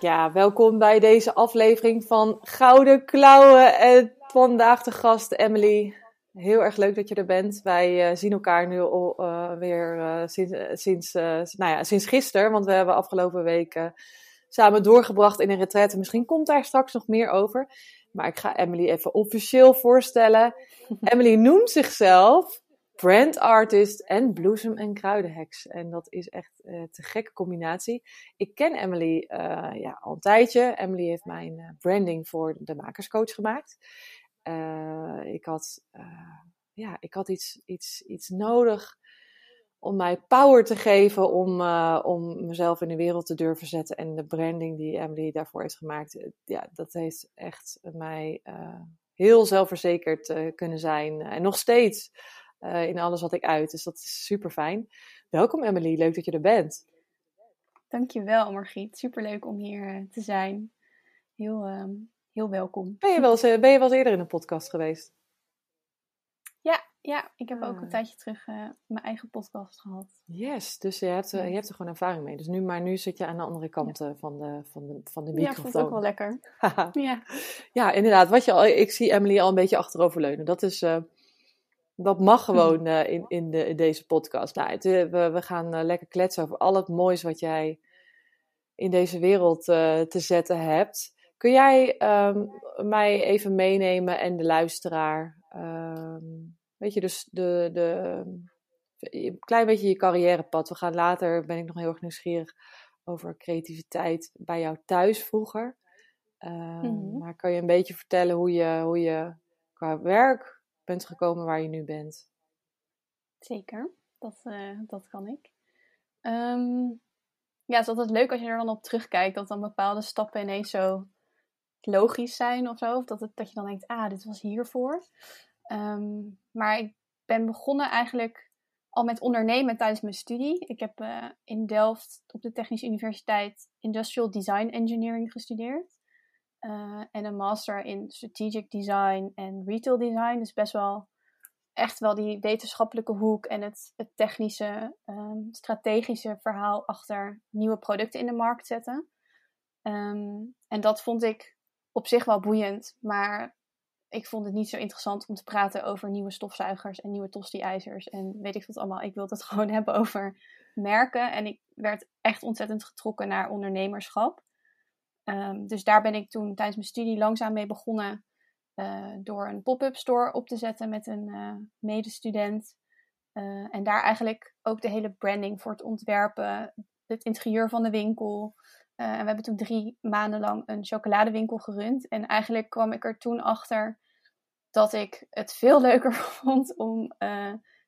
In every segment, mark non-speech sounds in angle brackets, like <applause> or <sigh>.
Ja, welkom bij deze aflevering van Gouden Klauwen. En vandaag de gast Emily. Heel erg leuk dat je er bent. Wij uh, zien elkaar nu al uh, weer uh, sinds, sinds, nou ja, sinds gisteren. Want we hebben afgelopen week samen doorgebracht in een retraite. Misschien komt daar straks nog meer over. Maar ik ga Emily even officieel voorstellen. <laughs> Emily noemt zichzelf brand artist en bloesem- en kruidenheks. En dat is echt uh, gekke combinatie. Ik ken Emily uh, ja, al een tijdje. Emily heeft mijn uh, branding voor de makerscoach gemaakt. ik had, ja, ik had iets, iets, iets nodig om mij power te geven om, om mezelf in de wereld te durven zetten. En de branding die Emily daarvoor heeft gemaakt, ja, dat heeft echt mij heel zelfverzekerd kunnen zijn. En nog steeds uh, in alles wat ik uit. Dus dat is super fijn. Welkom Emily, leuk dat je er bent. Dankjewel Margriet, super leuk om hier uh, te zijn. Heel, um, heel welkom. Ben je, wel eens, ben je wel eens eerder in een podcast geweest? Ja, ja ik heb ah. ook een tijdje terug uh, mijn eigen podcast gehad. Yes, dus je hebt, je hebt er gewoon ervaring mee. Dus nu, maar nu zit je aan de andere kant ja. van, de, van, de, van de microfoon. Ja, vond ook wel lekker. <laughs> ja. ja, inderdaad. Wat je al, ik zie Emily al een beetje achteroverleunen. Dat is dat mag mhm. gewoon uh, in, in, de, in deze podcast. Nou, het, we, we gaan uh, lekker kletsen over al het moois wat jij in deze wereld uh, te zetten hebt. Kun jij um, mij even meenemen en de luisteraar? Um, weet je, dus de, de, een klein beetje je carrièrepad. We gaan later, ben ik nog heel erg nieuwsgierig over creativiteit bij jou thuis vroeger. Mm -hmm. Maar kan je een beetje vertellen hoe je, hoe je qua werk bent gekomen waar je nu bent? Zeker, dat, uh, dat kan ik. Um, ja, het is altijd leuk als je er dan op terugkijkt, dat dan bepaalde stappen ineens zo logisch zijn of zo. Of dat, het, dat je dan denkt, ah, dit was hiervoor. Um, maar ik ben begonnen eigenlijk al met ondernemen tijdens mijn studie. Ik heb uh, in Delft op de Technische Universiteit Industrial Design Engineering gestudeerd. Uh, en een master in strategic design en retail design. Dus best wel echt wel die wetenschappelijke hoek en het, het technische, um, strategische verhaal achter nieuwe producten in de markt zetten. Um, en dat vond ik op zich wel boeiend, maar ik vond het niet zo interessant om te praten over nieuwe stofzuigers en nieuwe tosti-ijzers en weet ik wat allemaal. Ik wilde het <laughs> gewoon hebben over merken en ik werd echt ontzettend getrokken naar ondernemerschap. Um, dus daar ben ik toen tijdens mijn studie langzaam mee begonnen. Uh, door een pop-up store op te zetten met een uh, medestudent. Uh, en daar eigenlijk ook de hele branding voor het ontwerpen, het interieur van de winkel. en we hebben toen drie maanden lang een chocoladewinkel gerund. En eigenlijk kwam ik er toen achter dat ik het veel <laughs> leuker vond om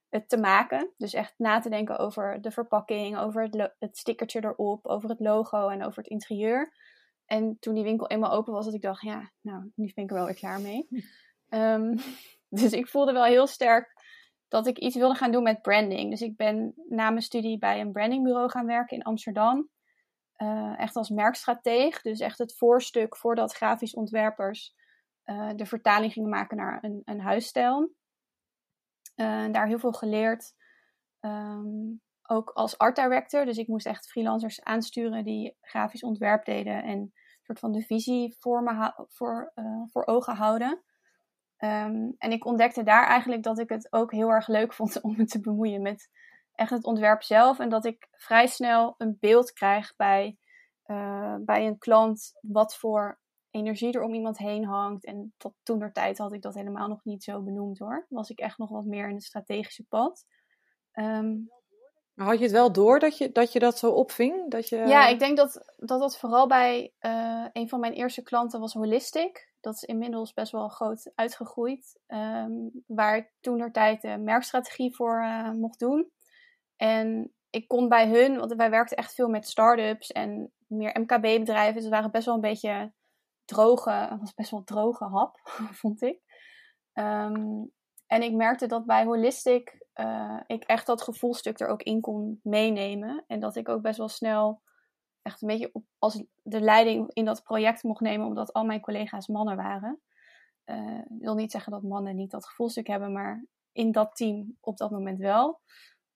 het te maken. Dus echt na te denken over de verpakking, over het, het stickertje erop, over het logo en over het interieur. En toen die winkel eenmaal open was, dat ik dacht, ja, nou, nu ben ik er wel weer klaar mee. Um, <laughs> dus ik voelde wel heel sterk dat ik iets wilde gaan doen met branding. Dus ik ben na mijn studie bij een brandingbureau gaan werken in Amsterdam. Uh, echt als merkstrateeg. Dus echt het voorstuk voordat grafisch ontwerpers uh, de vertaling gingen maken naar een, een huisstijl. Uh, daar heel veel geleerd. Um, ook als art director. Dus ik moest echt freelancers aansturen die grafisch ontwerp deden en soort van de visie voor, me voor, uh, voor ogen houden. Um, en ik ontdekte daar eigenlijk dat ik het ook heel erg leuk vond <laughs> om me te bemoeien met echt het ontwerp zelf. En dat ik vrij snel een beeld krijg bij, uh, bij een klant wat voor energie er om iemand heen hangt. En tot toen der tijd had ik dat helemaal nog niet zo benoemd hoor. Was ik echt nog wat meer in het strategische pad. Um, maar had je het wel door dat je dat, je dat zo opving? Dat je... Ja, ik denk dat dat, dat vooral bij uh, een van mijn eerste klanten was Holistic. Dat is inmiddels best wel groot uitgegroeid. Um, waar ik toen er tijd de merkstrategie voor uh, mocht doen. En ik kon bij hun, want wij werkten echt veel met start-ups en meer MKB-bedrijven. Dus het waren best wel een beetje droge, het was best wel droge hap, <laughs> vond ik. Ehm, en ik merkte dat bij Holistic uh, ik echt dat gevoelstuk er ook in kon meenemen. En dat ik ook best wel snel echt een beetje op, als de leiding in dat project mocht nemen, omdat al mijn collega's mannen waren. Uh, wil niet zeggen dat mannen niet dat gevoelstuk hebben, maar in dat team op dat moment wel.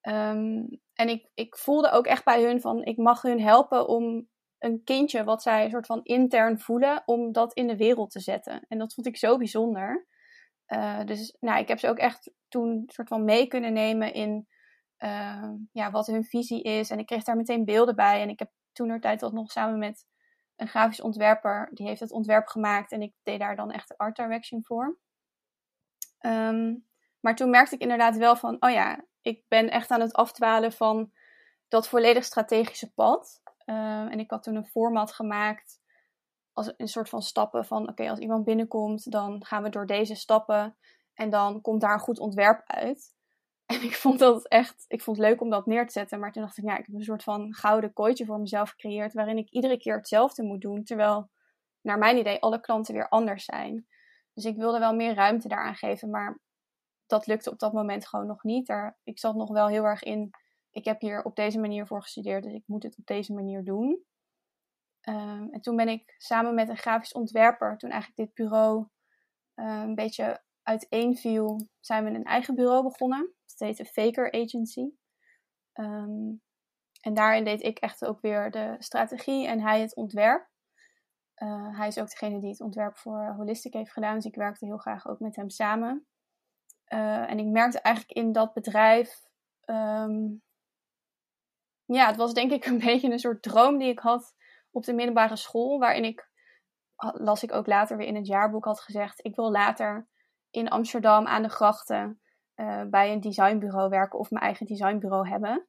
Um, en ik, ik voelde ook echt bij hun van, ik mag hun helpen om een kindje wat zij een soort van intern voelen, om dat in de wereld te zetten. En dat vond ik zo bijzonder. Uh, dus nou, ik heb ze ook echt toen soort van mee kunnen nemen in uh, ja, wat hun visie is. En ik kreeg daar meteen beelden bij. En ik heb toen er tijd nog samen met een grafisch ontwerper, die heeft het ontwerp gemaakt. En ik deed daar dan echt de art direction voor. Um, maar toen merkte ik inderdaad wel van, oh ja, ik ben echt aan het afdwalen van dat volledig strategische pad. Uh, en ik had toen een format gemaakt als een soort van stappen van oké, als iemand binnenkomt, dan gaan we door deze stappen en dan komt daar een goed ontwerp uit. <laughs> En ik vond dat echt, ik vond het leuk om dat neer te zetten, maar toen dacht ik, ja, ik heb een soort van gouden kooitje voor mezelf gecreëerd, waarin ik iedere keer hetzelfde moet doen, terwijl naar mijn idee alle klanten weer anders zijn. Dus ik wilde wel meer ruimte daaraan geven, maar dat lukte op dat moment gewoon nog niet. Daar, ik zat nog wel heel erg in, ik heb hier op deze manier voor gestudeerd, dus ik moet het op deze manier doen. Um, en toen ben ik samen met een grafisch ontwerper, toen eigenlijk dit bureau uh, een beetje uiteenviel, zijn we een eigen bureau begonnen. Dat heette Faker Agency. Um, en daarin deed ik echt ook weer de strategie en hij het ontwerp. Uh, hij is ook degene die het ontwerp voor Holistic heeft gedaan, dus ik werkte heel graag ook met hem samen. Uh, en ik merkte eigenlijk in dat bedrijf um, ja, het was denk ik een <laughs> beetje een soort droom die ik had op de middelbare school, waarin ik, las ik ook later weer in het jaarboek, had gezegd: ik wil later in Amsterdam aan de grachten uh, bij een designbureau werken of mijn eigen designbureau hebben.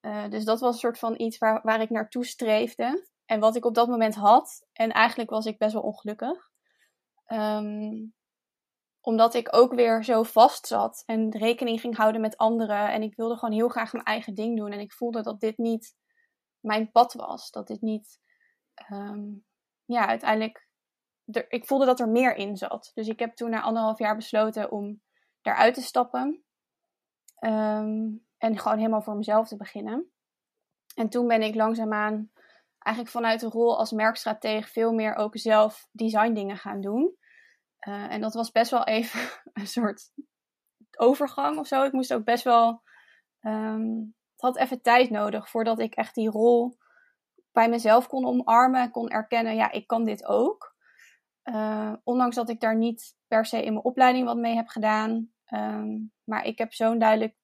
Uh, dus dat was een soort van iets waar, waar ik naartoe streefde. En wat ik op dat moment had. En eigenlijk was ik best wel ongelukkig. Um, omdat ik ook weer zo vast zat en rekening ging houden met anderen. En ik wilde gewoon heel graag mijn eigen ding doen. En ik voelde dat dit niet mijn pad was. Dat dit niet um, ja, uiteindelijk, er, ik voelde dat er meer in zat. Dus ik heb toen na anderhalf jaar besloten om daaruit te stappen. Um, en gewoon helemaal voor mezelf te beginnen. En toen ben ik langzaamaan eigenlijk vanuit de rol als merkstratege veel meer ook zelf design dingen gaan doen. Uh, en dat was best wel even <laughs> een soort overgang of zo. Ik moest ook best wel. Um, het had even tijd nodig voordat ik echt die rol bij mezelf kon omarmen, kon erkennen, ja, ik kan dit ook. Uh, ondanks dat ik daar niet per se in mijn opleiding wat mee heb gedaan. Um, maar ik heb zo'n duidelijk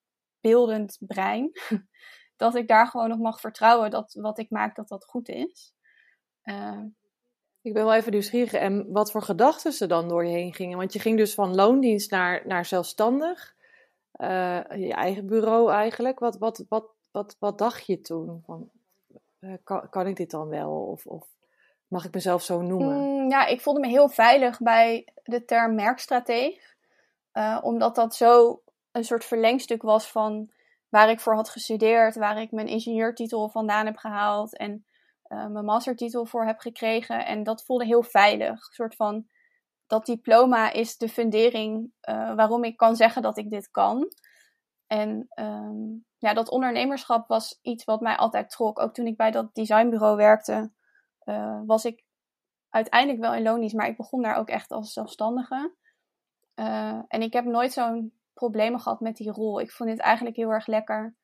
beeldend brein. <laughs> dat ik daar gewoon nog mag vertrouwen dat wat ik maak, dat dat goed is. Uh, ik ben wel even nieuwsgierig. En wat voor gedachten ze dan door je heen gingen? Want je ging dus van loondienst naar, naar zelfstandig. Uh, je eigen bureau eigenlijk. Wat, wat, wat, wat, wat dacht je toen? Van, eh, kan, kan ik dit dan wel? Of, of mag ik mezelf zo noemen? Mm, ja, ik voelde me heel veilig bij de term merkstrateeg. Uh, omdat dat zo een soort verlengstuk was van waar ik voor had gestudeerd, waar ik mijn ingenieurtitel vandaan heb gehaald en uh, mijn mastertitel voor heb gekregen. En dat voelde heel veilig. Een soort van dat diploma is de fundering waarom ik kan zeggen dat ik dit kan. En um, ja, dat ondernemerschap was iets wat mij altijd trok. Ook toen ik bij dat designbureau werkte, uh, was ik uiteindelijk wel in loondienst, maar ik begon daar ook echt als zelfstandige. Uh, en ik heb nooit zo'n problemen gehad met die rol. Ik vond het eigenlijk heel erg lekker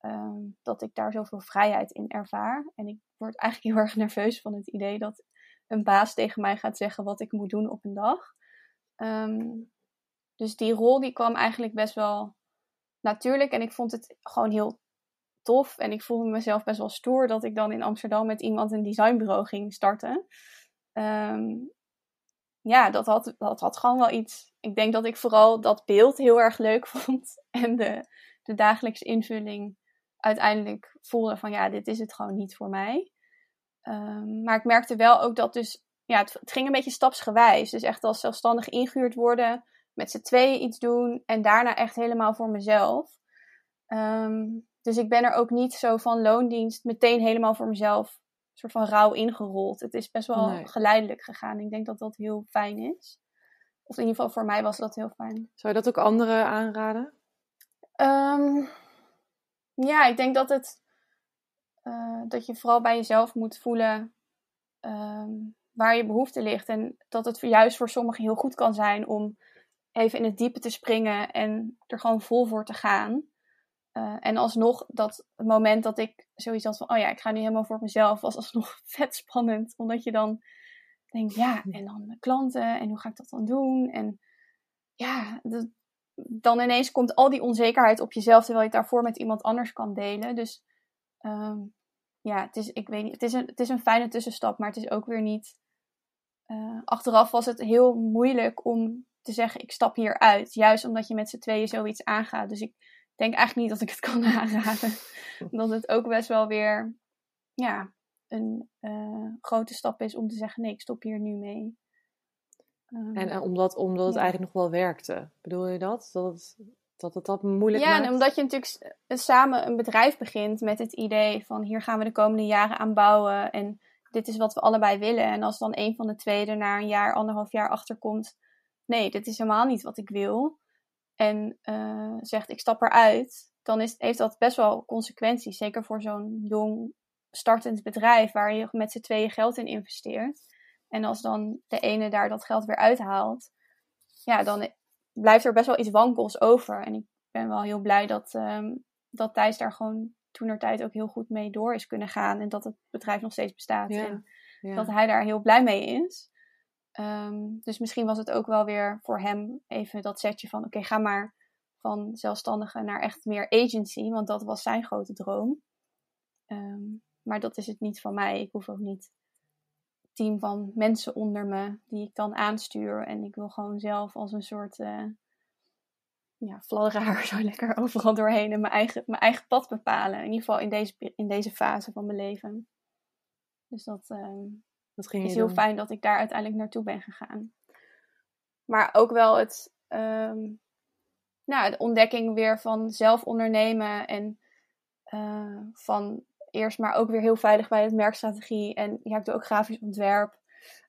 uh, dat ik daar zoveel vrijheid in ervaar. En ik word eigenlijk heel erg nerveus van het idee dat een baas tegen mij gaat zeggen wat ik moet doen op een dag. Um, dus die rol die kwam eigenlijk best wel natuurlijk. En ik vond het gewoon heel tof. En ik voelde mezelf best wel stoer dat ik dan in Amsterdam met iemand een designbureau ging starten. Um, ja, dat had, dat had gewoon wel iets. Ik denk dat ik vooral dat beeld heel erg leuk <laughs> vond. En de, de dagelijkse invulling uiteindelijk voelde van ja, dit is het gewoon niet voor mij. Um, maar ik merkte wel ook dat dus, ja, het, het, ging een beetje stapsgewijs. Dus echt als zelfstandig ingehuurd worden met z'n tweeën iets doen en daarna echt helemaal voor mezelf. Um, dus ik ben er ook niet zo van loondienst meteen helemaal voor mezelf soort van rauw ingerold. Het is best wel geleidelijk gegaan. Ik denk dat dat heel fijn is. Of in ieder geval voor mij was dat heel fijn. Zou je dat ook anderen aanraden? Um, ja, ik denk dat het uh, dat je vooral bij jezelf moet voelen um, waar je behoefte ligt. En dat het juist voor sommigen heel goed kan zijn om even in het diepe te springen en er gewoon vol voor te gaan. Uh, en alsnog, dat moment dat ik zoiets had van, oh ja, ik ga nu helemaal voor mezelf, was alsnog <laughs> vet spannend. Omdat je dan denkt, ja, en dan de klanten, en hoe ga ik dat dan doen? En ja, dan ineens komt al die onzekerheid op jezelf, terwijl je het daarvoor met iemand anders kan delen. Dus um, ja, het is, ik weet niet, het is, een, het is een fijne tussenstap, maar het is ook weer niet. Uh, achteraf was het heel moeilijk om te zeggen: ik stap hier uit. Juist omdat je met z'n tweeën zoiets aangaat. Dus ik denk eigenlijk niet dat ik het kan <laughs> aanraden. dat het ook best wel weer ja, een uh, grote stap is om te zeggen: nee, ik stop hier nu mee. Um, en uh, omdat, omdat het eigenlijk nog wel werkte. Bedoel je dat? Dat het, dat het dat moeilijk ja, maakt? Ja, en omdat je natuurlijk samen een bedrijf begint met het idee van hier gaan we de komende jaren aan bouwen en dit is wat we allebei willen. En als dan een van de twee er na een jaar, anderhalf jaar achterkomt, nee, dit is helemaal niet wat ik wil. En uh, zegt ik stap eruit, dan is, heeft dat best wel consequenties. Zeker voor zo'n jong startend bedrijf waar je met z'n tweeën geld in investeert. En als dan de ene daar dat geld weer uithaalt, ja, dan blijft er best wel iets wankels over. En ik ben wel heel blij dat, um, dat Thijs daar gewoon toen tijd ook heel goed mee door is kunnen gaan. En dat het bedrijf nog steeds bestaat. en dat hij daar heel blij mee is. Um, dus misschien was het ook wel weer voor hem even dat setje van: oké, ga maar van zelfstandige naar echt meer agency. Want dat was zijn grote droom. Um, maar dat is het niet van mij. Ik hoef ook niet team van mensen onder me die ik dan aanstuur. En ik wil gewoon zelf als een soort uh, ja, fladderaar <laughs> zo lekker overal doorheen en mijn eigen, mijn eigen pad bepalen. In ieder geval in deze, in deze fase van mijn leven. Dus dat, uh, dat ging is heel fijn dat ik daar uiteindelijk naartoe ben gegaan. Maar ook wel het, um, nou, de ontdekking weer van zelf ondernemen en uh, van eerst maar ook weer heel veilig bij het merkstrategie. En ja, ik doe ook grafisch ontwerp.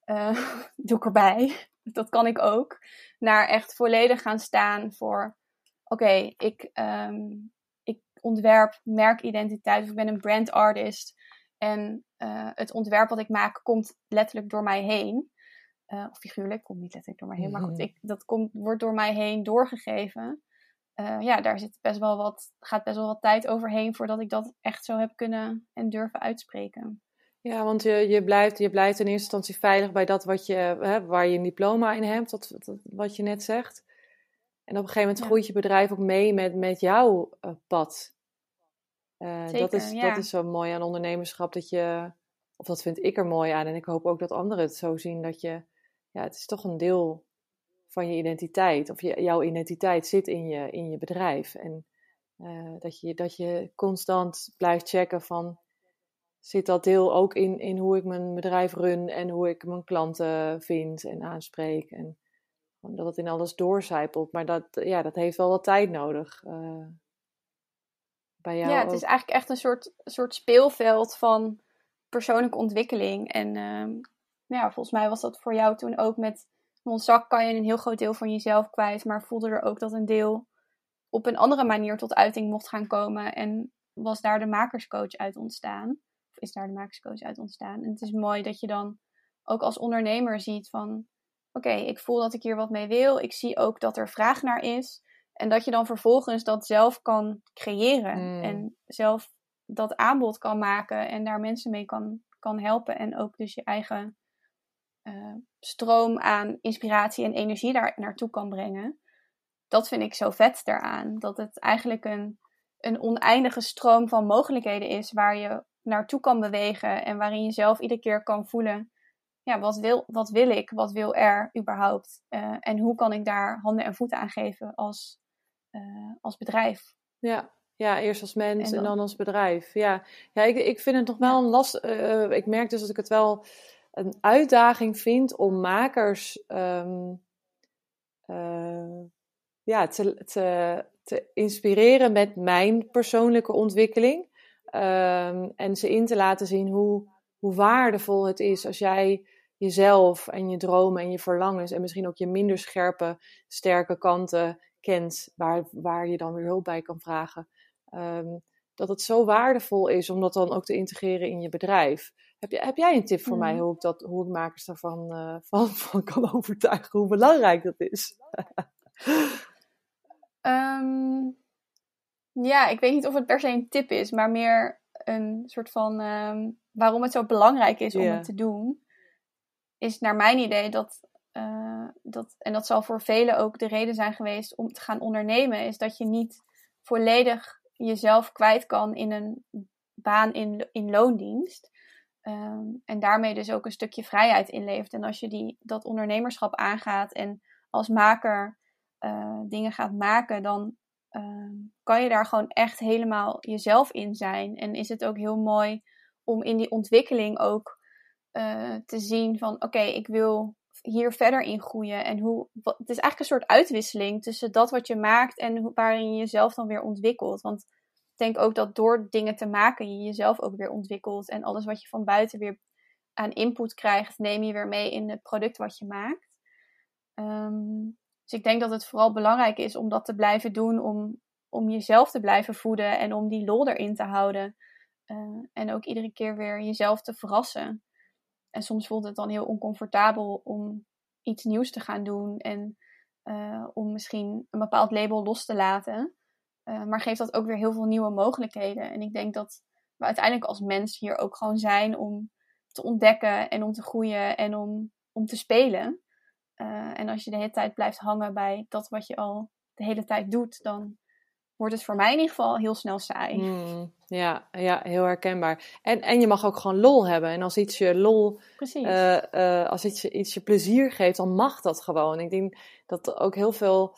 Uh, <laughs> doe ik erbij. <laughs> Dat kan ik ook. Naar echt volledig gaan staan voor... Oké, ik, um, ik ontwerp merkidentiteit. Of ik ben een brand artist. En uh, het ontwerp wat ik maak komt letterlijk door mij heen. Uh, of figuurlijk, komt niet letterlijk door mij heen. Maar goed, mhm. ik, dat komt, wordt door mij heen doorgegeven uh, ja, daar zit best wel wat, gaat best wel wat tijd overheen voordat ik dat echt zo heb kunnen en durven uitspreken. Ja, want je, je, blijft, je blijft in eerste instantie veilig bij dat wat je, hè, waar je een diploma in hebt, dat, wat je net zegt. En op een gegeven moment groeit je bedrijf ook mee met, met jouw pad. Uh, Zeker, dat, is, ja. dat is zo mooi aan ondernemerschap, dat je, of dat vind ik er mooi aan. En ik hoop ook dat anderen het zo zien, dat je, ja, het is toch een deel van je identiteit. Of je, jouw identiteit zit in je, in je bedrijf. En uh, dat, je, dat je constant blijft checken van... Zit dat deel ook in, in hoe ik mijn bedrijf run en hoe ik mijn klanten vind en aanspreek? En dat het in alles doorcijpelt. Maar dat, ja, dat heeft wel wat tijd nodig. Uh, bij jou ja, het is eigenlijk echt een soort, soort speelveld van persoonlijke ontwikkeling. En uh, ja, volgens mij was dat voor jou toen ook met zak kan je een heel groot deel van jezelf kwijt, maar voelde er ook dat een deel op een andere manier tot uiting mocht gaan komen. En was daar de makerscoach uit ontstaan. Of is daar de makerscoach uit ontstaan. En het is mooi dat je dan ook als ondernemer ziet van... Oké, ik voel dat ik hier wat mee wil. Ik zie ook dat er vraag naar is. En dat je dan vervolgens dat zelf kan creëren. Mm. En zelf dat aanbod kan maken. En daar mensen mee kan, kan helpen. En ook dus je eigen uh, stroom aan inspiratie en energie daar naartoe kan brengen. Dat vind ik zo vet daaraan. Dat het eigenlijk een, een oneindige stroom van mogelijkheden is waar je naartoe kan bewegen en waarin je zelf iedere keer kan voelen: ja, wat wil, wat wil ik? Wat wil er überhaupt? Uh, en hoe kan ik daar handen en voeten aan geven als, uh, als bedrijf? Ja, ja, eerst als mens en dan, als bedrijf. Ja, ja ik, ik vind het nog wel een last. Uh, ik merk dus dat ik het wel een uitdaging vind om makers um, uh, ja, te, te, te inspireren met mijn persoonlijke ontwikkeling. Ehm, en ze in te laten zien hoe, hoe waardevol het is als jij jezelf en je dromen en je verlangens en misschien ook je minder scherpe, sterke kanten kent, waar, waar je dan weer hulp bij kan vragen. Um, dat het zo waardevol is om dat dan ook te integreren in je bedrijf. Heb, je, heb jij een tip voor mij mm. hoe ik, dat, hoe ik makers daarvan uh, <laughs> van, van kan overtuigen hoe belangrijk dat is? um, <laughs> ja, ik weet niet of het per se een tip is, maar meer een soort van um, waarom het zo belangrijk is om het te doen. Is naar mijn idee dat, uh, dat, en dat zal voor velen ook de reden zijn geweest om te gaan ondernemen, is dat je niet volledig jezelf kwijt kan in een baan in, in loondienst. Um, en daarmee dus ook een stukje vrijheid inlevert. En als je die, dat ondernemerschap aangaat en als maker uh, dingen gaat maken, dan uh, kan je daar gewoon echt helemaal jezelf in zijn. En is het ook heel mooi om in die ontwikkeling ook uh, te zien van oké, ik wil hier verder in groeien. En hoe, het is eigenlijk een soort uitwisseling tussen dat wat je maakt en waarin je jezelf dan weer ontwikkelt. Want ik denk ook dat door dingen te maken je jezelf ook weer ontwikkelt. En alles wat je van buiten weer aan input krijgt, neem je weer mee in het product wat je maakt. Um, dus ik denk dat het vooral belangrijk is om dat te blijven doen, om, om jezelf te blijven voeden en om die lol erin te houden. Uh, en ook iedere keer weer jezelf te verrassen. En soms voelt het dan heel oncomfortabel om iets nieuws te gaan doen en uh, om misschien een bepaald label los te laten. Uh, maar geeft dat ook weer heel veel nieuwe mogelijkheden. En ik denk dat we uiteindelijk als mens hier ook gewoon zijn om te ontdekken en om te groeien en om, om te spelen. Uh, en als je de hele tijd blijft hangen bij dat wat je al de hele tijd doet, dan wordt het voor mij in ieder geval heel snel saai. Hmm, ja, ja, heel herkenbaar. En, en je mag ook gewoon lol hebben. En als iets je lol, uh, uh, als iets, iets je plezier geeft, dan mag dat gewoon. Ik denk dat ook heel veel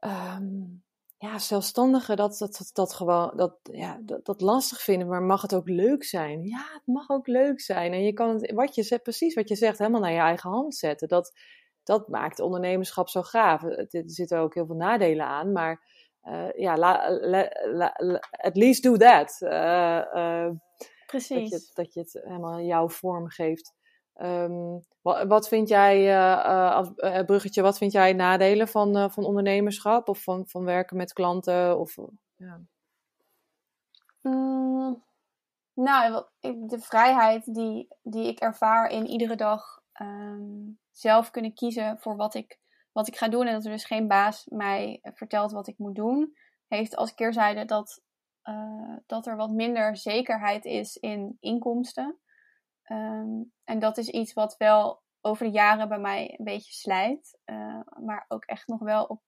um, ja, zelfstandigen dat, dat, dat, dat gewoon dat, ja, dat, dat lastig vinden. Maar mag het ook leuk zijn? Ja, het mag ook leuk zijn. En je kan het, wat je zegt, precies wat je zegt, helemaal naar je eigen hand zetten. Dat, dat maakt ondernemerschap zo gaaf. Er zitten ook heel veel nadelen aan, maar ja, la, la, at least do that. Precies. Dat je, dat je het helemaal jouw vorm geeft. Um, wat, wat, vind jij, uh, bruggetje, wat vind jij nadelen van, van ondernemerschap of van, van werken met klanten? Of, ja. Mm, nou, de vrijheid die, die ik ervaar in iedere dag um, zelf kunnen kiezen voor wat ik, wat ik ga doen. En dat er dus geen baas mij vertelt wat ik moet doen. Heeft als keerzijde dat, uh, dat er wat minder zekerheid is in inkomsten. Um, en dat is iets wat wel over de jaren bij mij een beetje slijt. Uh, maar ook echt nog wel op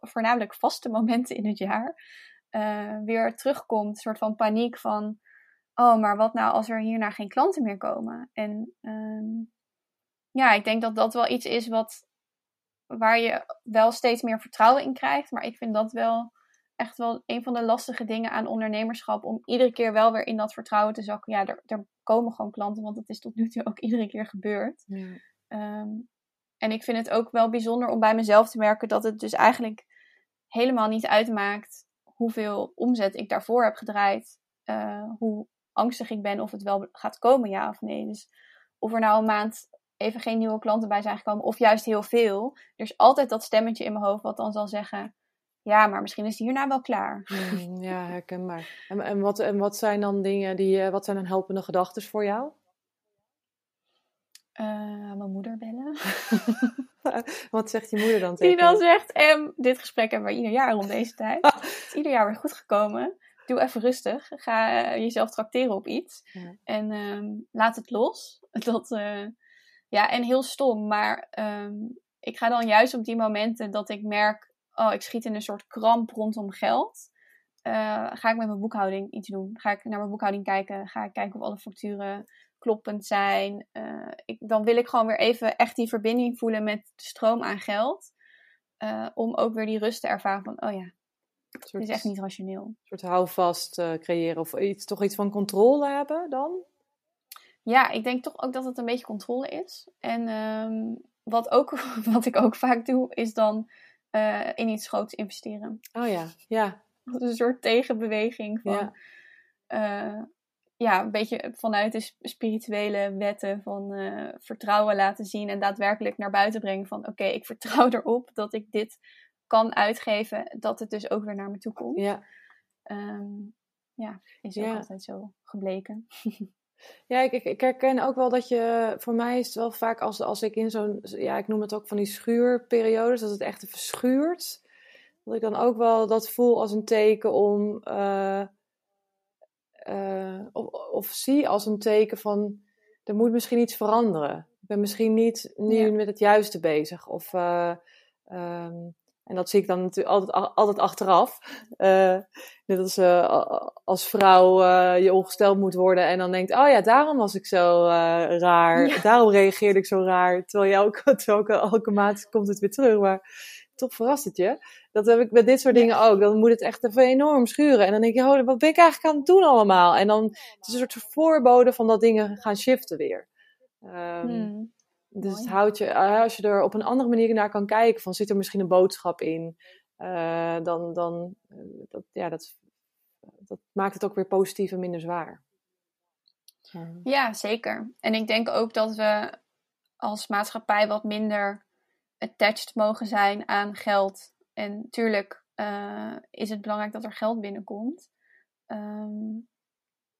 voornamelijk vaste <laughs> momenten in het jaar uh, weer terugkomt. Een soort van paniek van, oh, maar wat nou als er hierna geen klanten meer komen? En um, ja, ik denk dat dat wel iets is wat, waar je wel steeds meer vertrouwen in krijgt. Maar ik vind dat wel echt wel een van de lastige dingen aan ondernemerschap. Om iedere keer wel weer in dat vertrouwen te zakken. Ja, er, er komen gewoon klanten, want het is tot nu toe ook <laughs> iedere keer gebeurd. Ja. Um, en ik vind het ook wel bijzonder om bij mezelf te merken dat het dus eigenlijk helemaal niet uitmaakt hoeveel omzet ik daarvoor heb gedraaid. Uh, hoe angstig ik ben of het wel gaat komen, ja of nee. Dus of er nou een maand even geen nieuwe klanten bij zijn gekomen, of juist heel veel. Er is altijd dat stemmetje in mijn hoofd wat dan zal zeggen: Ja, maar misschien is het hierna wel klaar. <laughs> Mm, ja, herkenbaar. En, en, wat, en wat zijn dan dingen die, eh, wat zijn dan helpende gedachten voor jou? Uh, mijn moeder bellen. <laughs> wat zegt je moeder dan tegen <laughs> Die dan zegt, em, dit gesprek hebben we ieder jaar om deze tijd. Het is ieder jaar weer goed gekomen. Doe even rustig. Ga uh, jezelf tracteren op iets. Ja. En um, laat het los. Dat, ja, en heel stom, maar um, ik ga dan juist op die momenten dat ik merk, oh, ik schiet in een soort kramp rondom geld. Uh, ga ik met mijn boekhouding iets doen? Ga ik naar mijn boekhouding kijken? Ga ik kijken of alle facturen kloppend zijn? Uh, ik, dan wil ik gewoon weer even echt die verbinding voelen met de stroom aan geld. Uh, om ook weer die rust te ervaren van, oh ja, het is echt niet rationeel. Een soort houvast creëren of iets, toch iets van controle hebben dan? Ja, ik denk toch ook dat het een beetje controle is. En um, wat, ook, <laughs> wat ik ook vaak doe, is dan eh, in iets groots investeren. Oh ja, ja. Dat is een soort tegenbeweging van... Ja. eh, ja, een beetje vanuit de sp- spirituele wetten van eh, vertrouwen laten zien en daadwerkelijk naar buiten brengen van oké, ik vertrouw <laughs> erop dat ik dit kan uitgeven, dat het dus ook weer naar me toe komt. ja. Ehm, ja, is ook Ja. altijd zo gebleken. <laughs> Ja, ik, ik, herken ook wel dat je, voor mij is het wel vaak als, als ik in zo'n, ja, ik noem het ook van die schuurperiodes, dat het echt verschuurt. Dat ik dan ook wel dat voel als een teken om, eh, eh, of, of zie als een teken van, er moet misschien iets veranderen. Ik ben misschien niet nu Ja. met het juiste bezig. Of, eh, ehm, en dat zie ik dan natuurlijk altijd, altijd achteraf. Eh, net als eh, als vrouw eh, je ongesteld moet worden en dan denkt, oh ja, daarom was ik zo raar. Ja. Daarom reageerde ik zo raar. Terwijl je ook, <laughs> terwijl ook automatisch komt het weer terug. Maar toch verrast het je. Dat heb ik met dit soort Ja. dingen ook. Dan moet het echt even enorm schuren. En dan denk je, oh, wat ben ik eigenlijk aan het doen allemaal? En dan het is een soort voorbode van dat dingen gaan shiften weer. Hmm. Dus houdt je, eh, als je er op een andere manier naar kan kijken, van zit er misschien een boodschap in, eh, dan, dan eh, dat, ja, dat, dat maakt het ook weer positief en minder zwaar. Ja, zeker. En ik denk ook dat we als maatschappij wat minder attached mogen zijn aan geld. En tuurlijk eh, is het belangrijk dat er geld binnenkomt. Ehm,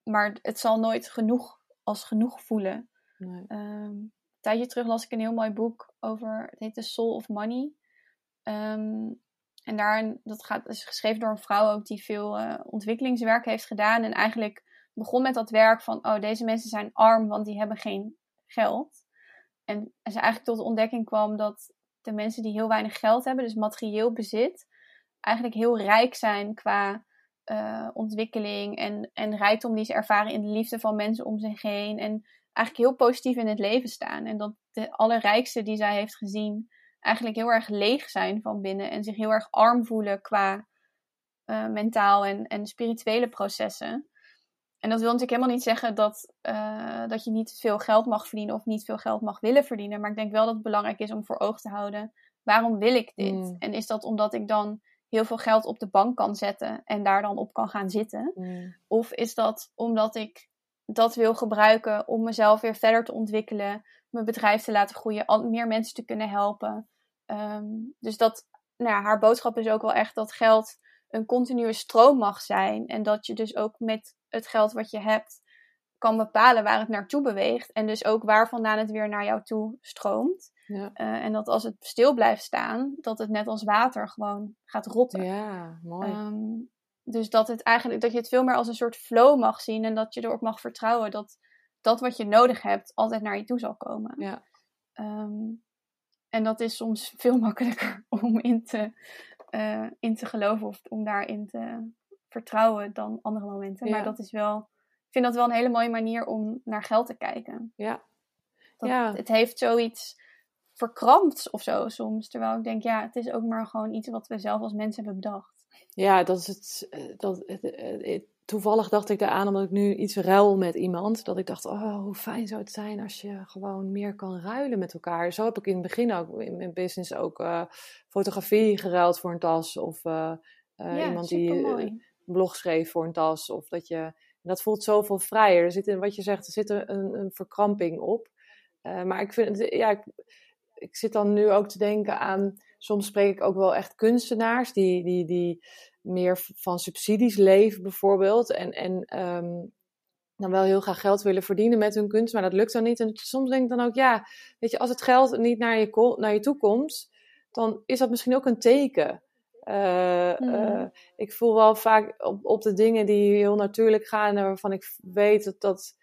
maar het zal nooit genoeg als genoeg voelen. nee. Ehm, tijdje terug las ik een heel mooi boek over, het heet The Soul of Money. Ehm, en daarin, dat gaat, is geschreven door een vrouw ook die veel eh, ontwikkelingswerk heeft gedaan. En eigenlijk begon met dat werk van, oh deze mensen zijn arm, want die hebben geen geld. En, ze eigenlijk tot de ontdekking kwam dat de mensen die heel weinig geld hebben, dus materieel bezit, eigenlijk heel rijk zijn qua eh, ontwikkeling en, en rijkdom die ze ervaren in de liefde van mensen om zich heen. En eigenlijk heel positief in het leven staan. En dat de allerrijkste die zij heeft gezien eigenlijk heel erg leeg zijn van binnen en zich heel erg arm voelen qua eh, mentaal en, en spirituele processen. En dat wil natuurlijk helemaal niet zeggen dat, eh, dat je niet veel geld mag verdienen of niet veel geld mag willen verdienen. Maar ik denk wel dat het belangrijk is om voor ogen te houden: waarom wil ik dit? Mm. En is dat omdat ik dan heel veel geld op de bank kan zetten en daar dan op kan gaan zitten? Mm, Of is dat omdat ik dat wil gebruiken om mezelf weer verder te ontwikkelen, mijn bedrijf te laten groeien, meer mensen te kunnen helpen? Ehm, dus dat, nou ja, haar boodschap is ook wel echt dat geld een continue stroom mag zijn. En dat je dus ook met het geld wat je hebt kan bepalen waar het naartoe beweegt. En dus ook waar vandaan het weer naar jou toe stroomt. ja. Eh, en dat als het stil blijft staan, dat het net als water gewoon gaat rotten. ja, mooi. Ehm, dus dat, het eigenlijk, dat je het veel meer als een soort flow mag zien en dat je erop mag vertrouwen dat dat wat je nodig hebt altijd naar je toe zal komen. ja. Ehm, en dat is soms veel <laughs> makkelijker om in te, eh, in te geloven of om daarin te vertrouwen dan andere momenten. Ja. Maar dat is wel, ik vind dat wel een hele mooie manier om naar geld te kijken. ja. Dat, Ja. Het heeft zoiets verkrampt of zo soms. Terwijl ik denk, ja, het is ook maar gewoon iets wat we zelf als mensen hebben bedacht. Ja, dat is het. eh, Dat, het- het- het- toevallig dacht ik daaraan omdat ik nu iets ruil met iemand. Dat ik dacht, oh, hoe fijn zou het zijn als je gewoon meer kan ruilen met elkaar. Zo heb ik in het begin ook in mijn business ook eh, fotografie geruild voor een tas. Of eh, eh, ja, iemand die eh, een blog schreef voor een tas. Of dat je, dat voelt zoveel vrijer. Er zit in wat je zegt, er zit een, een verkramping op. Eh, maar ik vind het, ja, ik, ik zit dan nu ook te denken aan, soms spreek ik ook wel echt kunstenaars die, die, die meer van subsidies leven bijvoorbeeld. En, en ehm, dan wel heel graag geld willen verdienen met hun kunst, maar dat lukt dan niet. En soms denk ik dan ook, ja, weet je, als het geld niet naar je, naar je toe komt, dan is dat misschien ook een teken. Eh, Mhm. eh, ik voel wel vaak op, op de dingen die heel natuurlijk gaan en waarvan ik weet dat, dat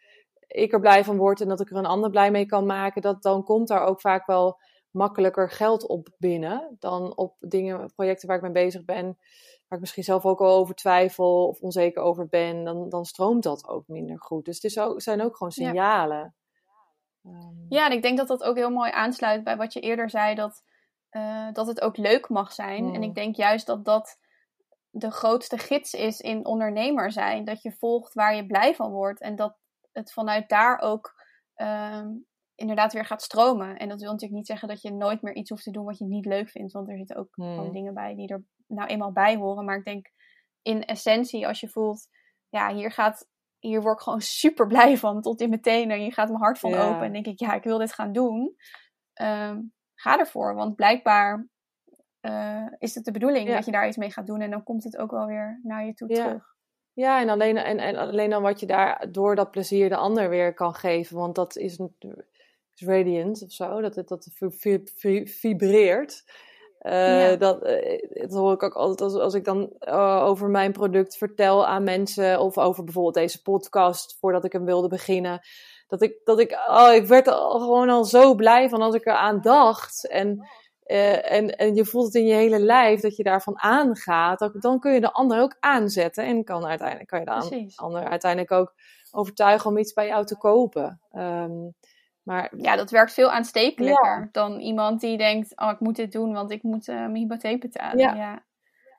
ik er blij van word en dat ik er een ander blij mee kan maken, dat dan komt daar ook vaak wel makkelijker geld op binnen dan op dingen, projecten waar ik mee bezig ben, waar ik misschien zelf ook al over twijfel of onzeker over ben, dan, dan stroomt dat ook minder goed. Dus het is ook, zijn ook gewoon Ja. signalen. Ehm, Ja, en ik denk dat dat ook heel mooi aansluit bij wat je eerder zei, dat, eh, dat het ook leuk mag zijn. Mm. En ik denk juist dat dat de grootste gids is in ondernemer zijn. Dat je volgt waar je blij van wordt en dat het vanuit daar ook ehm, inderdaad weer gaat stromen. En dat wil natuurlijk niet zeggen dat je nooit meer iets hoeft te doen wat je niet leuk vindt. Want er zitten ook Hmm. gewoon dingen bij die er nou eenmaal bij horen. Maar ik denk in essentie, als je voelt, ja, hier gaat. Hier word ik gewoon <laughs> super blij van, tot in mijn tenen. Je gaat mijn hart van Ja. open. En denk ik, ja, ik wil dit gaan doen. Ehm, ga ervoor, want blijkbaar eh, is het de bedoeling Ja. dat je daar iets mee gaat doen. En dan komt het ook wel weer naar je toe Ja. terug. Ja, en alleen, en, en alleen dan wat je daar door dat plezier de ander weer kan geven. Want dat is radiant of zo, dat het dat vi- vi- vi- vibreert. Eh, Ja. dat, eh, dat hoor ik ook altijd als, als ik dan eh, over mijn product vertel aan mensen. Of over bijvoorbeeld deze podcast, voordat ik hem wilde beginnen. Dat ik, dat ik, oh, ik werd er al gewoon al zo blij van als ik eraan dacht. En, en, en je voelt het in je hele lijf dat je daarvan aangaat. Dan, dan kun je de ander ook aanzetten. En kan, uiteindelijk, kan je de Precies. ander uiteindelijk ook overtuigen om iets bij jou te kopen. Ehm, maar Ja, dat werkt veel aanstekelijker dan iemand die denkt: Oh, ik moet dit doen, want ik moet eh, mijn hypotheek betalen. Ja. Ja.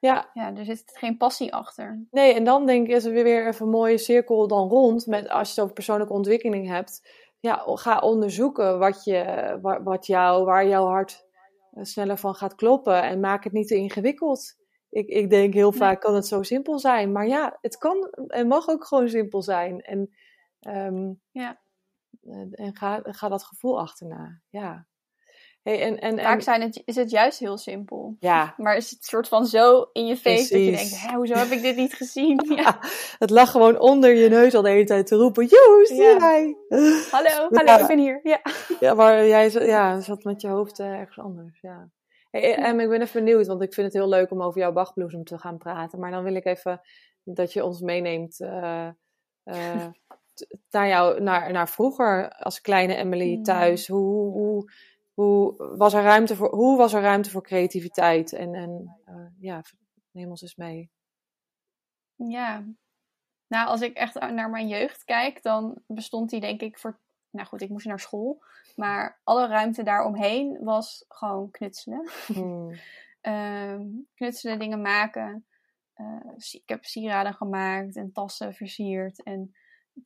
ja, ja, er zit geen passie achter. Nee, en dan denk ik, is er weer even een mooie cirkel dan rond. Met, als je het over persoonlijke ontwikkeling hebt. Ja, ga onderzoeken wat, je, wa- wat jou, waar jouw hart eh, sneller van gaat kloppen. En maak het niet te ingewikkeld. Ik, ik denk heel Nee. vaak kan het zo simpel zijn. Maar ja, het kan en mag ook gewoon simpel zijn. En, ehm, Ja. Eh, en ga, ga dat gevoel achterna. Ja. Hey, en, en, Vaak zijn het, is het juist heel simpel. ja, <laughs> Maar is het soort van zo in je face dat je denkt: Hé, hoezo heb ik dit niet gezien? <laughs> Ja. het lag gewoon onder je neus al de hele tijd te roepen. Joes, Ja. jij! Hallo, <laughs> hallo, Ja. ik ben hier. Ja. Ja, maar jij ja, zat met je hoofd eh, ergens anders. Ja. Hey, en ik ben even benieuwd, want ik vind het heel leuk om over jouw Bachbloesem te gaan praten. Maar dan wil ik even dat je ons meeneemt eh, eh, naar, jou, naar, naar vroeger als kleine Emily Hmm. thuis. Hoe, hoe, hoe, was er ruimte voor, hoe was er ruimte voor creativiteit? En, en eh, ja, neem ons eens mee. Ja. Nou, als ik echt naar mijn jeugd kijk, dan bestond die denk ik voor... Nou goed, ik moest naar school. Maar alle ruimte daaromheen was gewoon knutselen. Hmm. <laughs> Ehm, knutselen, dingen maken. Eh, ik heb sieraden gemaakt en tassen versierd. En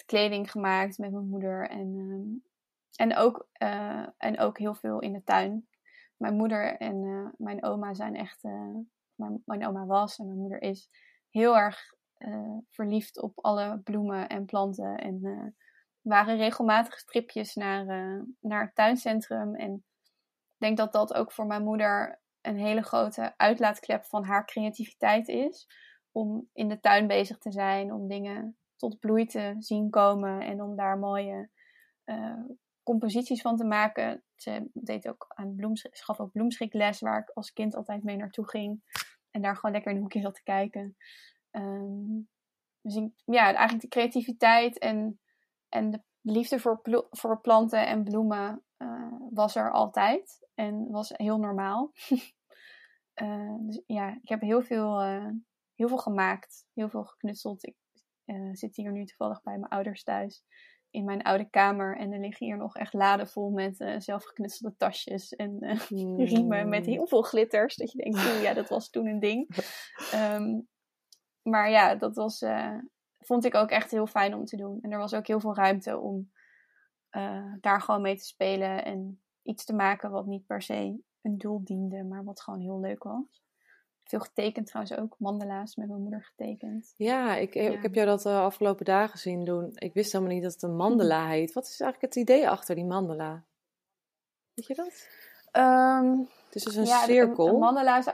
kleding gemaakt met mijn moeder. En, ehm, en, ook, eh, en ook heel veel in de tuin. Mijn moeder en eh, mijn oma zijn echt... eh, mijn, mijn oma was en mijn moeder is heel erg verliefd op alle bloemen en planten. En waren regelmatig stripjes naar, naar het tuincentrum. En ik denk dat dat ook voor mijn moeder een hele grote uitlaatklep van haar creativiteit is. Om in de tuin bezig te zijn, om dingen tot bloei te zien komen en om daar mooie eh, composities van te maken. Ze deed ook aan bloemschik, gaf ook bloemschikles, waar ik als kind altijd mee naartoe ging. En daar gewoon lekker in een hoekje zat te kijken. Ehm, dus ja, eigenlijk de creativiteit en, en de liefde voor, voor planten en bloemen eh, was er altijd. En was heel normaal. <laughs> Eh, dus ja, ik heb heel veel, heel veel gemaakt. Heel veel geknutseld. Ik eh, zit hier nu toevallig bij mijn ouders thuis. In mijn oude kamer. En er liggen hier nog echt laden vol met eh zelfgeknutselde tasjes. En eh, <laughs> riemen met heel veel glitters. Dat je denkt, oeh, ja, dat was toen een ding. <laughs> Ehm, maar ja, dat was, vond ik ook echt heel fijn om te doen. En er was ook heel veel ruimte om daar gewoon mee te spelen. En iets te maken wat niet per se een doel diende, maar wat gewoon heel leuk was. Veel getekend trouwens ook. Mandala's met mijn moeder getekend. Ja, ik, ik Ja. heb jou dat de afgelopen dagen zien doen. Ik wist helemaal niet dat het een mandala heet. Wat is eigenlijk het idee achter die mandala? Weet je dat? Het is dus een ja, cirkel. Een, mandala is...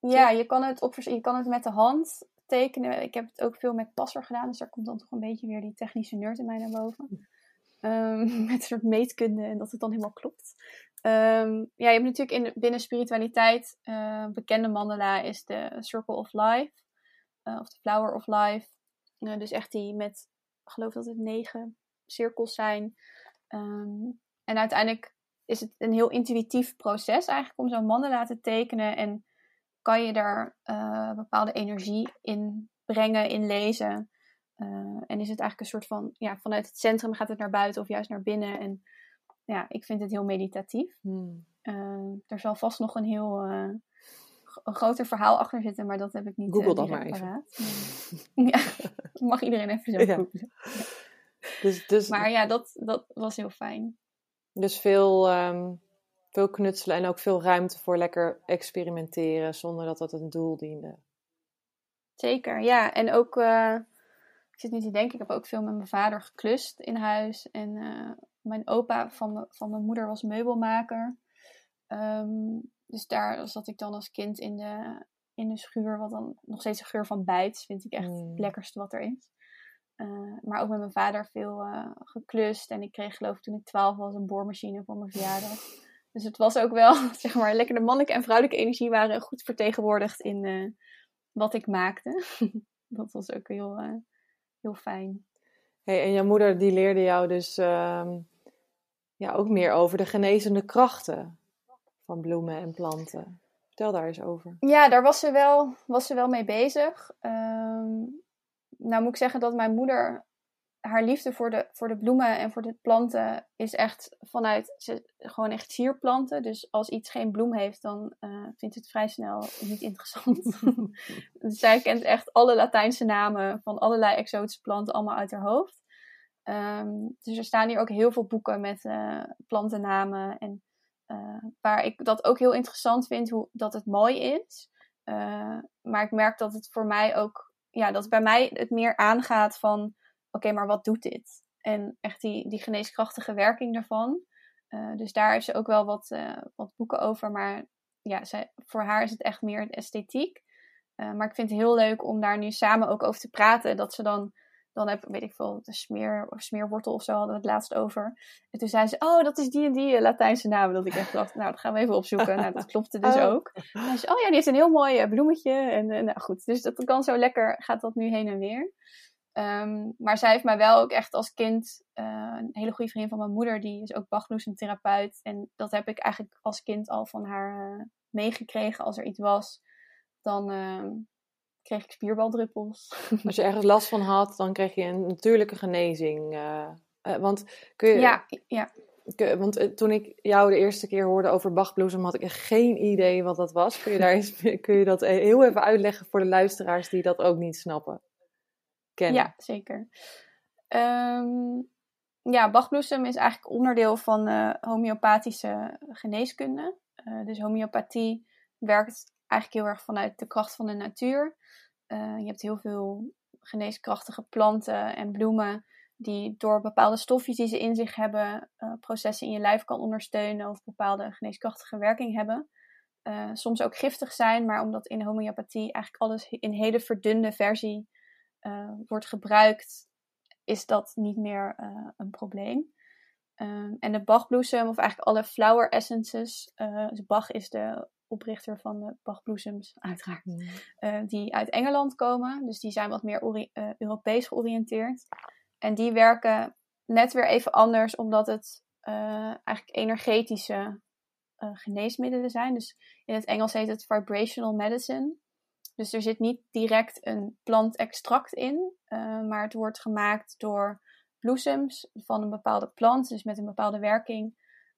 Ja, je kan, het op, je kan het met de hand tekenen. Ik heb het ook veel met passer gedaan, dus daar komt dan toch een beetje weer die technische nerd in mij naar boven. Ehm, <laughs> met een soort meetkunde en dat het dan helemaal klopt. Ehm, ja, je hebt natuurlijk in, binnen spiritualiteit, eh, bekende mandala is de Circle of Life, eh, of de Flower of Life. Eh, dus echt die met, ik geloof dat het negen cirkels zijn. Ehm, en uiteindelijk is het een heel intuïtief proces eigenlijk om zo'n mandala te tekenen. En kan je daar bepaalde energie in brengen, in lezen. En is het eigenlijk een soort van, ja, vanuit het centrum gaat het naar buiten of juist naar binnen. En ja, ik vind het heel meditatief. Hmm. Eh, er zal vast nog een heel eh, een groter verhaal achter zitten, maar dat heb ik niet Google eh, dat maar even. paraat. <laughs> ja, <laughs> mag iedereen even zo Ja. googlen. Dus, dus Maar ja, dat, dat was heel fijn. Dus veel, ehm, veel knutselen en ook veel ruimte voor lekker experimenteren zonder dat dat een doel diende. Zeker, ja. En ook, uh, ik zit nu te denken, ik heb ook veel met mijn vader geklust in huis. En mijn opa van, van mijn moeder was meubelmaker. Um, dus daar zat ik dan als kind in de, in de schuur, wat dan nog steeds een geur van bijt, vind ik echt mm. het lekkerste wat er is. Uh, maar ook met mijn vader veel uh, geklust. En ik kreeg geloof ik toen ik 12 was een boormachine voor mijn verjaardag. Dus het was ook wel, <laughs> zeg maar, lekker de mannelijke en vrouwelijke energie waren goed vertegenwoordigd in uh, wat ik maakte. <laughs> dat was ook heel, heel fijn. Hey, en jouw moeder die leerde jou dus ehm, ja, ook meer over de genezende krachten van bloemen en planten. Vertel daar eens over. Ja, daar was ze wel, was ze wel mee bezig. Um, nou moet ik zeggen dat mijn moeder haar liefde voor de, voor de bloemen en voor de planten is echt vanuit ze, gewoon echt sierplanten. Dus als iets geen bloem heeft, dan uh, vindt het vrij snel niet interessant. <laughs> <laughs> zij kent echt alle Latijnse namen van allerlei exotische planten allemaal uit haar hoofd. Um, dus er staan hier ook heel veel boeken met uh, plantennamen. En uh, waar ik dat ook heel interessant vind, hoe, dat het mooi is. maar ik merk dat het voor mij ook ja, dat bij mij het meer aangaat van, oké, maar wat doet dit? En echt die, die geneeskrachtige werking daarvan. Dus daar heeft ze ook wel wat, wat boeken over. Maar ja, zij, voor haar is het echt meer de esthetiek. Maar ik vind het heel leuk om daar nu samen ook over te praten. Dat ze dan dan heb weet ik veel, de smeer, of smeerwortel of zo hadden we het laatst over. En toen zei ze, oh, dat is die en die Latijnse naam. Dat ik echt dacht, nou, dat gaan we even opzoeken. Nou, dat klopte dus <laughs> oh. ook. En zei ze, oh ja, die heeft een heel mooi eh, bloemetje. En uh, nou goed, dus dat kan zo lekker, gaat dat nu heen en weer. Um, maar zij heeft mij wel ook echt als kind, uh, een hele goede vriendin van mijn moeder, die is ook bachbloesemtherapeut. En dat heb ik eigenlijk als kind al van haar uh, meegekregen als er iets was. Dan, uh, kreeg ik spierbaldruppels. <laughs> Als je ergens last van had, dan kreeg je een natuurlijke genezing. Uh, uh, want kun je... Ja, ja. Kun, want uh, toen ik jou de eerste keer hoorde over Bachbloesem, had ik echt geen idee wat dat was. Kun je, daar eens, <laughs> kun je dat heel even uitleggen voor de luisteraars die dat ook niet snappen? Kennen. Ja, zeker. Um, ja, Bachbloesem is eigenlijk onderdeel van homeopathische geneeskunde. dus homeopathie werkt eigenlijk heel erg vanuit de kracht van de natuur. Uh, je hebt heel veel geneeskrachtige planten en bloemen die door bepaalde stofjes die ze in zich hebben, uh, processen in je lijf kan ondersteunen of bepaalde geneeskrachtige werking hebben. Uh, soms ook giftig zijn, maar omdat in homeopathie eigenlijk alles in hele verdunde versie wordt gebruikt, is dat niet meer een probleem. en de Bachbloesem, of eigenlijk alle flower essences, dus Bach is de oprichter van de Bachbloesems, uiteraard, mm. uh, die uit Engeland komen. Dus die zijn wat meer uh, Europees georiënteerd. En die werken net weer even anders, omdat het uh, eigenlijk energetische geneesmiddelen zijn. Dus in het Engels heet het vibrational medicine. Dus er zit niet direct een plantextract in, maar het wordt gemaakt door bloesems van een bepaalde plant, dus met een bepaalde werking.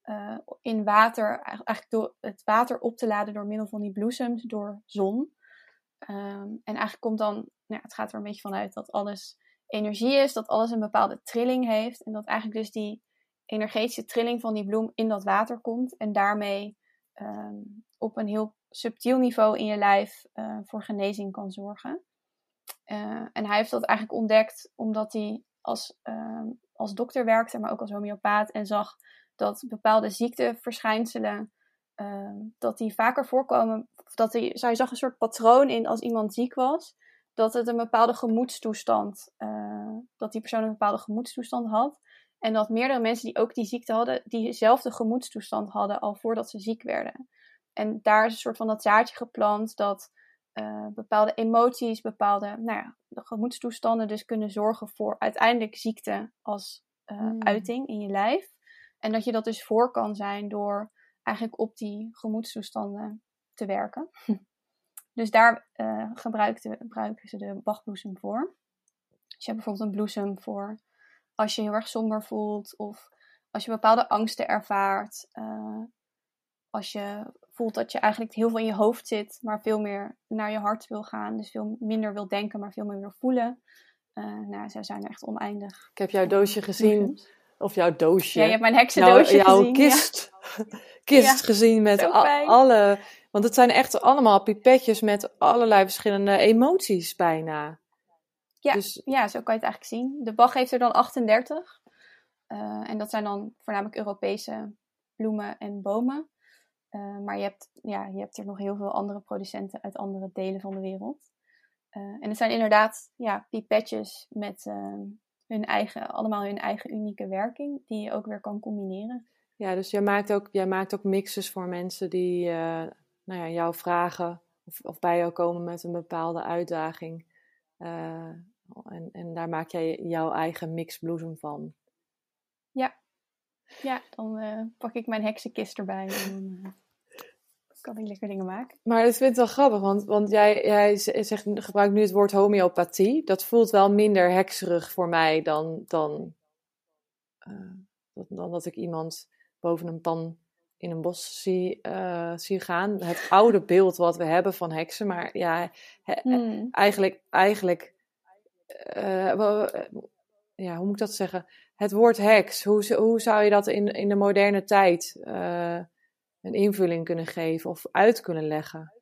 Uh, in water, eigenlijk door het water op te laden door middel van die bloesems, door zon. Um, en eigenlijk komt dan, nou, het gaat er een beetje vanuit dat alles energie is, dat alles een bepaalde trilling heeft. En dat eigenlijk dus die energetische trilling van die bloem in dat water komt. En daarmee um, op een heel subtiel niveau in je lijf uh, voor genezing kan zorgen. Uh, en hij heeft dat eigenlijk ontdekt omdat hij als, als dokter werkte, maar ook als homeopaat en zag dat bepaalde ziekteverschijnselen uh, dat die vaker voorkomen. Dat die, zij zag een soort patroon in als iemand ziek was. Dat het een bepaalde gemoedstoestand, uh, dat die persoon een bepaalde gemoedstoestand had. En dat meerdere mensen die ook die ziekte hadden, diezelfde gemoedstoestand hadden al voordat ze ziek werden. En daar is een soort van dat zaadje geplant dat uh, bepaalde emoties, bepaalde nou ja, gemoedstoestanden dus kunnen zorgen voor uiteindelijk ziekte als uh, mm. uiting in je lijf. En dat je dat dus voor kan zijn door eigenlijk op die gemoedstoestanden te werken. <laughs> Dus daar uh, gebruiken ze de bachbloesem voor. Dus je hebt bijvoorbeeld een bloesem voor als je heel erg somber voelt of als je bepaalde angsten ervaart. Uh, als je voelt dat je eigenlijk heel veel in je hoofd zit, maar veel meer naar je hart wil gaan. Dus veel minder wil denken, maar veel meer wil voelen. Uh, nou, zij zijn er echt oneindig. Ik heb jouw doosje gezien of jouw doosje. Ja, je hebt mijn heksendoosje jouw, gezien. kist, <laughs> kist gezien met alle... Want het zijn echt allemaal pipetjes met allerlei verschillende emoties bijna. Ja. Dus Ja, zo kan je het eigenlijk zien. De Bach heeft er dan 38. Eh, en dat zijn dan voornamelijk Europese bloemen en bomen. Eh, maar je hebt, ja, je hebt er nog heel veel andere producenten uit andere delen van de wereld. Eh, en het zijn inderdaad ja, pipetjes met eh, hun eigen, allemaal hun eigen unieke werking, die je ook weer kan combineren. Ja, dus jij maakt ook, jij maakt ook mixes voor mensen die eh, nou ja, jou vragen of, of bij jou komen met een bepaalde uitdaging. Eh, en, en daar maak jij jouw eigen mixbloesem van. Ja, dan eh, pak ik mijn heksenkist erbij en kan ik lekker dingen maken. Maar ik vind het wel grappig, want, want jij, jij zegt, gebruikt nu het woord homeopathie. Dat voelt wel minder hekserig voor mij dan, dan, eh, dan, dat ik iemand boven een pan in een bos zie, eh, zie gaan. Het oude beeld wat we hebben van heksen, maar ja, he- Hmm. eigenlijk, eigenlijk eh, eh, ja, hoe moet ik dat zeggen? Het woord heks, hoe, hoe zou je dat in, in de moderne tijd eh, een invulling kunnen geven of uit kunnen leggen?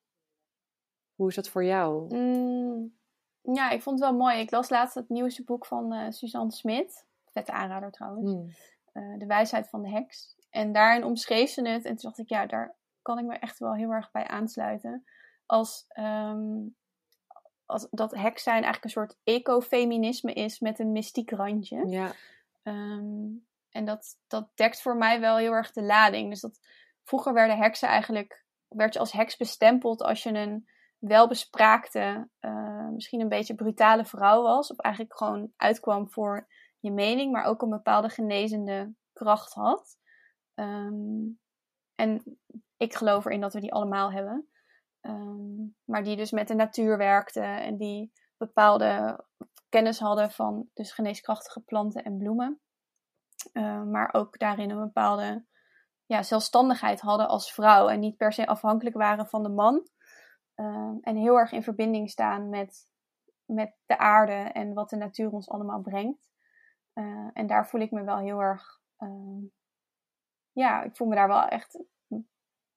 Hoe is dat voor jou? Mm, ja, ik vond het wel mooi. Ik las laatst het nieuwste boek van eh, Suzanne Smit. Vette aanrader trouwens. Hmm. eh, De wijsheid van de heks. En daarin omschreef ze het. En toen dacht ik, ja, daar kan ik me echt wel heel erg bij aansluiten. Als, ehm, als dat heks zijn eigenlijk een soort ecofeminisme is met een mystiek randje. Ja, Ehm, en dat, dat dekt voor mij wel heel erg de lading. Dus dat, vroeger werden heksen eigenlijk, werd je als heks bestempeld als je een welbespraakte, eh, misschien een beetje brutale vrouw was. Of eigenlijk gewoon uitkwam voor je mening, maar ook een bepaalde genezende kracht had. Ehm, en ik geloof erin dat we die allemaal hebben. Ehm, maar die dus met de natuur werkte en die bepaalde kennis hadden van dus geneeskrachtige planten en bloemen. Uh, maar ook daarin een bepaalde ja, zelfstandigheid hadden als vrouw en niet per se afhankelijk waren van de man. Uh, en heel erg in verbinding staan met, met de aarde en wat de natuur ons allemaal brengt. Uh, en daar voel ik me wel heel erg. ja, ik voel me daar wel echt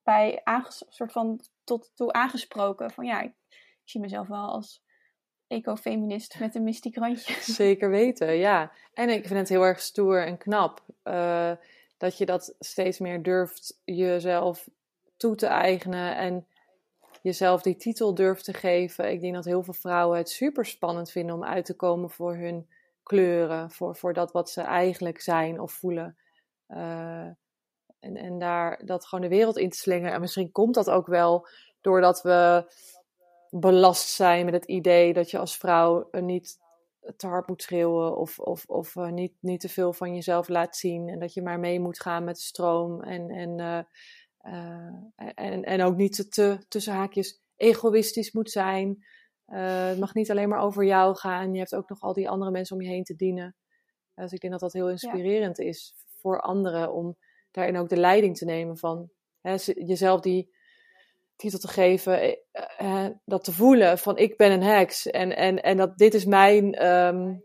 bij soort van tot toe aangesproken. Van ja, ik, zie mezelf wel als ecofeminist met een mystiek randje. Zeker weten, ja. En ik vind het heel erg stoer en knap uh, dat je dat steeds meer durft jezelf toe te eigenen en jezelf die titel durft te geven. Ik denk dat heel veel vrouwen het super spannend vinden om uit te komen voor hun kleuren, voor, voor dat wat ze eigenlijk zijn of voelen. Uh, en, en daar dat gewoon de wereld in te slingeren. En misschien komt dat ook wel doordat we belast zijn met het idee dat je als vrouw niet te hard moet schreeuwen of, of, of uh, niet, niet te veel van jezelf laat zien en dat je maar mee moet gaan met de stroom en, en, uh, uh, en, en ook niet te, te tussen haakjes egoïstisch moet zijn. het mag niet alleen maar over jou gaan, je hebt ook nog al die andere mensen om je heen te dienen. Dus ik denk dat dat heel inspirerend ja. is voor anderen om daarin ook de leiding te nemen van hè, jezelf die titel te geven, uh, dat te voelen van ik ben een heks en, en, en dat dit is mijn um,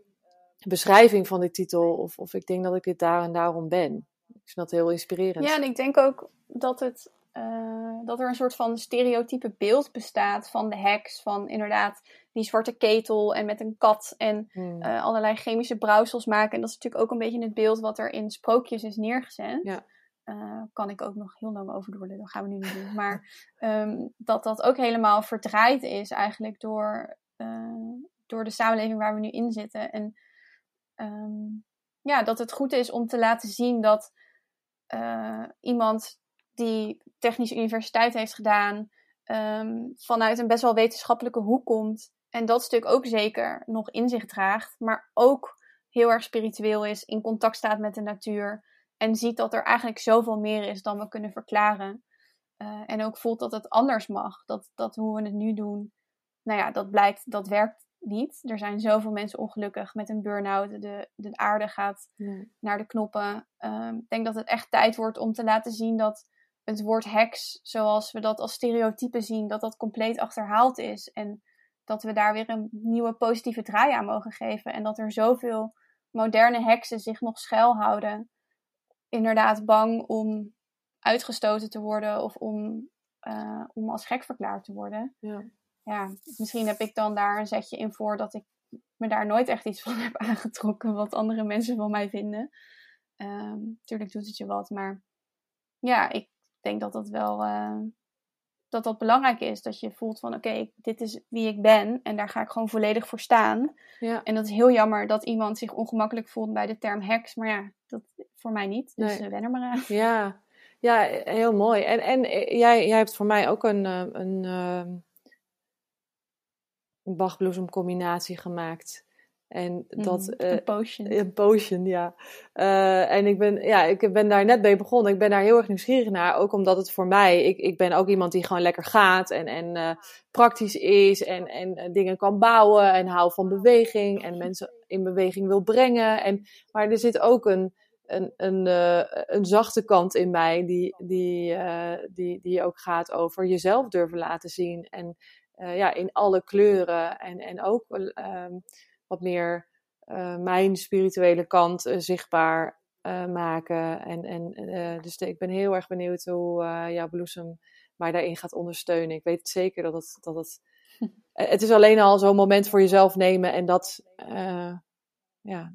beschrijving van die titel of, of ik denk dat ik dit daar en daarom ben. Ik vind dat heel inspirerend. Ja, en ik denk ook dat, het, uh, dat er een soort van stereotype beeld bestaat van de heks, van inderdaad die zwarte ketel en met een kat en Hmm. uh, allerlei chemische brouwsels maken. En dat is natuurlijk ook een beetje het beeld wat er in sprookjes is neergezet. Ja. Uh, kan ik ook nog heel lang over doorlullen, dat gaan we nu niet doen. Maar um, <laughs> dat dat ook helemaal verdraaid is eigenlijk door, uh, door de samenleving waar we nu in zitten. En um, ja, dat het goed is om te laten zien dat uh, iemand die technische universiteit heeft gedaan, um, vanuit een best wel wetenschappelijke hoek komt. En dat stuk ook zeker nog in zich draagt, maar ook heel erg spiritueel is, in contact staat met de natuur. En ziet dat er eigenlijk zoveel meer is dan we kunnen verklaren. Uh, en ook voelt dat het anders mag. Dat, dat hoe we het nu doen, nou ja, dat blijkt, dat werkt niet. Er zijn zoveel mensen ongelukkig met een burn-out. De, de aarde gaat naar de knoppen. Um, ik denk dat het echt tijd wordt om te laten zien dat het woord heks, zoals we dat als stereotype zien, dat dat compleet achterhaald is. En dat we daar weer een nieuwe positieve draai aan mogen geven. En dat er zoveel moderne heksen zich nog schuilhouden. Inderdaad bang om uitgestoten te worden of om, uh, om als gek verklaard te worden. Ja. ja, misschien heb ik dan daar een zetje in voor dat ik me daar nooit echt iets van <laughs> heb aangetrokken wat andere mensen van mij vinden. Um, tuurlijk doet het je wat, maar ja, ik denk dat dat wel uh, dat dat belangrijk is. Dat je voelt van oké, dit is wie ik ben en daar ga ik gewoon volledig voor staan. Ja. En dat is heel jammer dat iemand zich ongemakkelijk voelt bij de term heks, maar ja, dat voor mij niet. Dus Nee. uh, wen er maar aan. Ja, ja heel mooi. En, en eh, jij, jij hebt voor mij ook een, eh, een, eh, een Bach-bloesem-combinatie gemaakt. En dat... Mhm, eh, een potion. Een potion, ja. Eh, en ik ben, ja, ik ben daar net mee begonnen. Ik ben daar heel erg nieuwsgierig naar. Ook omdat het voor mij, ik, ik ben ook iemand die gewoon lekker gaat en, en eh, praktisch is en, en dingen kan bouwen en hou van beweging en mensen in beweging wil brengen. En, maar er zit ook een, een, een, een zachte kant in mij die, die, die, die ook gaat over jezelf durven laten zien. En ja, in alle kleuren en, en ook ehm, wat meer eh, mijn spirituele kant eh, zichtbaar eh, maken. En, en, dus de- ik ben heel erg benieuwd hoe jouw bloesem mij daarin gaat ondersteunen. Ik weet zeker dat het. Dat het, <laughs> het is alleen al zo'n moment voor jezelf nemen en dat. ja,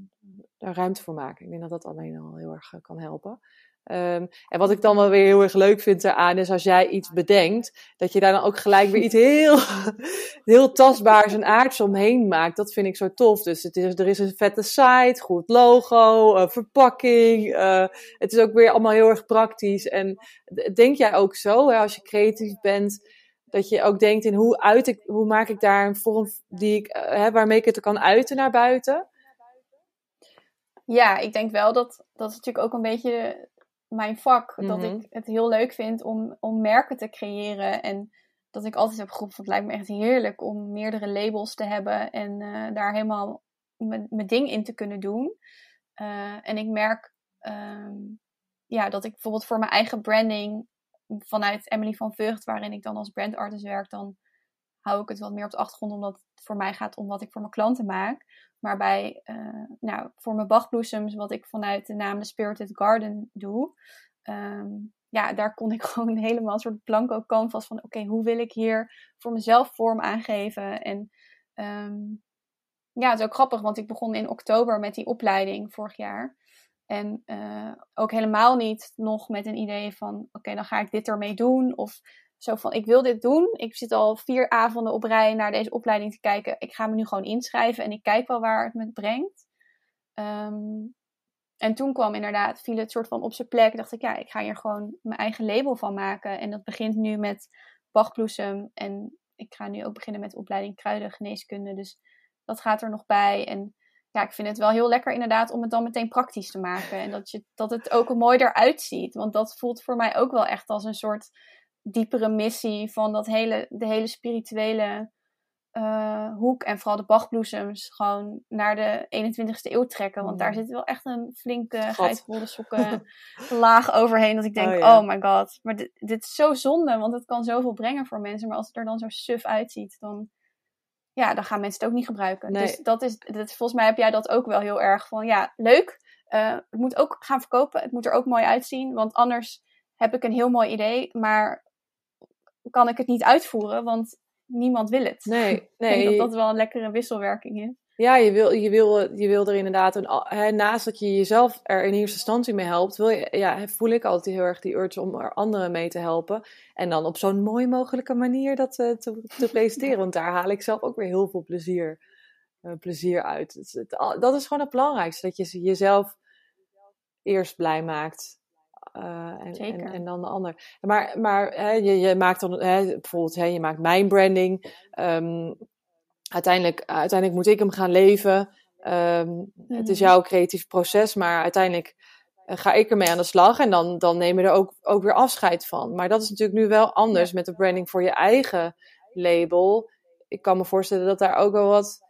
daar ruimte voor maken. Ik denk dat dat alleen al heel erg kan helpen. Ehm, en wat ik dan wel weer heel erg leuk vind eraan is als jij iets bedenkt, dat je daar dan ook gelijk weer iets heel, <laughs> heel tastbaars en aards omheen maakt. Dat vind ik zo tof. Dus het is, er is een vette site, goed logo, eh, verpakking. eh, het is ook weer allemaal heel erg praktisch. En denk jij ook zo, hè, als je creatief bent, dat je ook denkt in hoe, uit ik, hoe maak ik daar een vorm die ik, eh, waarmee ik het kan uiten naar buiten? Ja, ik denk wel dat dat is natuurlijk ook een beetje mijn vak. Dat Mhm. ik het heel leuk vind om, om merken te creëren. En dat ik altijd heb geroepen, het lijkt me echt heerlijk om meerdere labels te hebben. En eh, daar helemaal mijn ding in te kunnen doen. Eh, en ik merk ehm, ja, dat ik bijvoorbeeld voor mijn eigen branding vanuit Emily van Vught, waarin ik dan als brandartist werk, dan hou ik het wat meer op de achtergrond, omdat het voor mij gaat om wat ik voor mijn klanten maak. Maar bij, eh, nou, voor mijn bachbloesems, wat ik vanuit de naam The Spirited Garden doe, ehm, ja, daar kon ik <laughs> gewoon helemaal een soort blanco canvas van, oké, hoe wil ik hier voor mezelf vorm aangeven? En ehm, ja, het is ook grappig, want ik begon in oktober met die opleiding vorig jaar. En eh, ook helemaal niet nog met een idee van, oké, dan ga ik dit ermee doen. Of zo van, ik wil dit doen. Ik zit al vier avonden op rij naar deze opleiding te kijken. Ik ga me nu gewoon inschrijven en ik kijk wel waar het me brengt. Ehm, en toen kwam inderdaad, viel het soort van op zijn plek. Dacht ik, ja, ik ga hier gewoon mijn eigen label van maken. En dat begint nu met Bachbloesem. En ik ga nu ook beginnen met de opleiding kruidengeneeskunde. Dus dat gaat er nog bij. En ja, ik vind het wel heel lekker inderdaad om het dan meteen praktisch te maken. En dat, je, dat het ook mooi eruit ziet. Want dat voelt voor mij ook wel echt als een soort diepere missie van dat hele, de hele spirituele eh, hoek. En vooral de Bachbloesems gewoon naar de 21ste eeuw trekken. Want daar Mm. zit wel echt een flinke Gat. geitenwolle sokken <laughs> laag overheen. Dat ik denk, Oh, oh, my god. Maar dit, dit is zo zonde, want het kan zoveel brengen voor mensen. Maar als het er dan zo suf uitziet, dan, ja, dan gaan mensen het ook niet gebruiken. Nee. Dus dat is, dat, volgens mij heb jij dat ook wel heel erg van, ja, leuk. eh, het moet ook gaan verkopen. Het moet er ook mooi uitzien. Want anders heb ik een heel mooi idee, maar kan ik het niet uitvoeren, want niemand wil het. Nee, <laughs> Ik nee. denk dat dat wel een lekkere wisselwerking is. Ja, je wil, je wil, je wil er inderdaad, een, hè, naast dat je jezelf er in eerste instantie mee helpt, wil je, ja, voel ik altijd heel erg die urge om er anderen mee te helpen. En dan op zo'n mooi mogelijke manier dat eh, te, te <laughs> presenteren. Want daar haal ik zelf ook weer heel veel plezier, eh, plezier uit. Het- dat is gewoon het belangrijkste, dat je jezelf eerst blij maakt. Eh, en, en, en dan de ander. Maar, maar hè, je, je maakt dan hè, bijvoorbeeld, hè, je maakt mijn branding. ehm, uiteindelijk, uiteindelijk moet ik hem gaan leven. Ehm, Het is Mhm. jouw creatief proces, maar uiteindelijk eh, ga ik ermee aan de slag. En dan, dan neem je er ook, ook weer afscheid van. Maar dat is natuurlijk nu wel anders met de branding voor je eigen label. Ik kan me voorstellen dat daar ook wel wat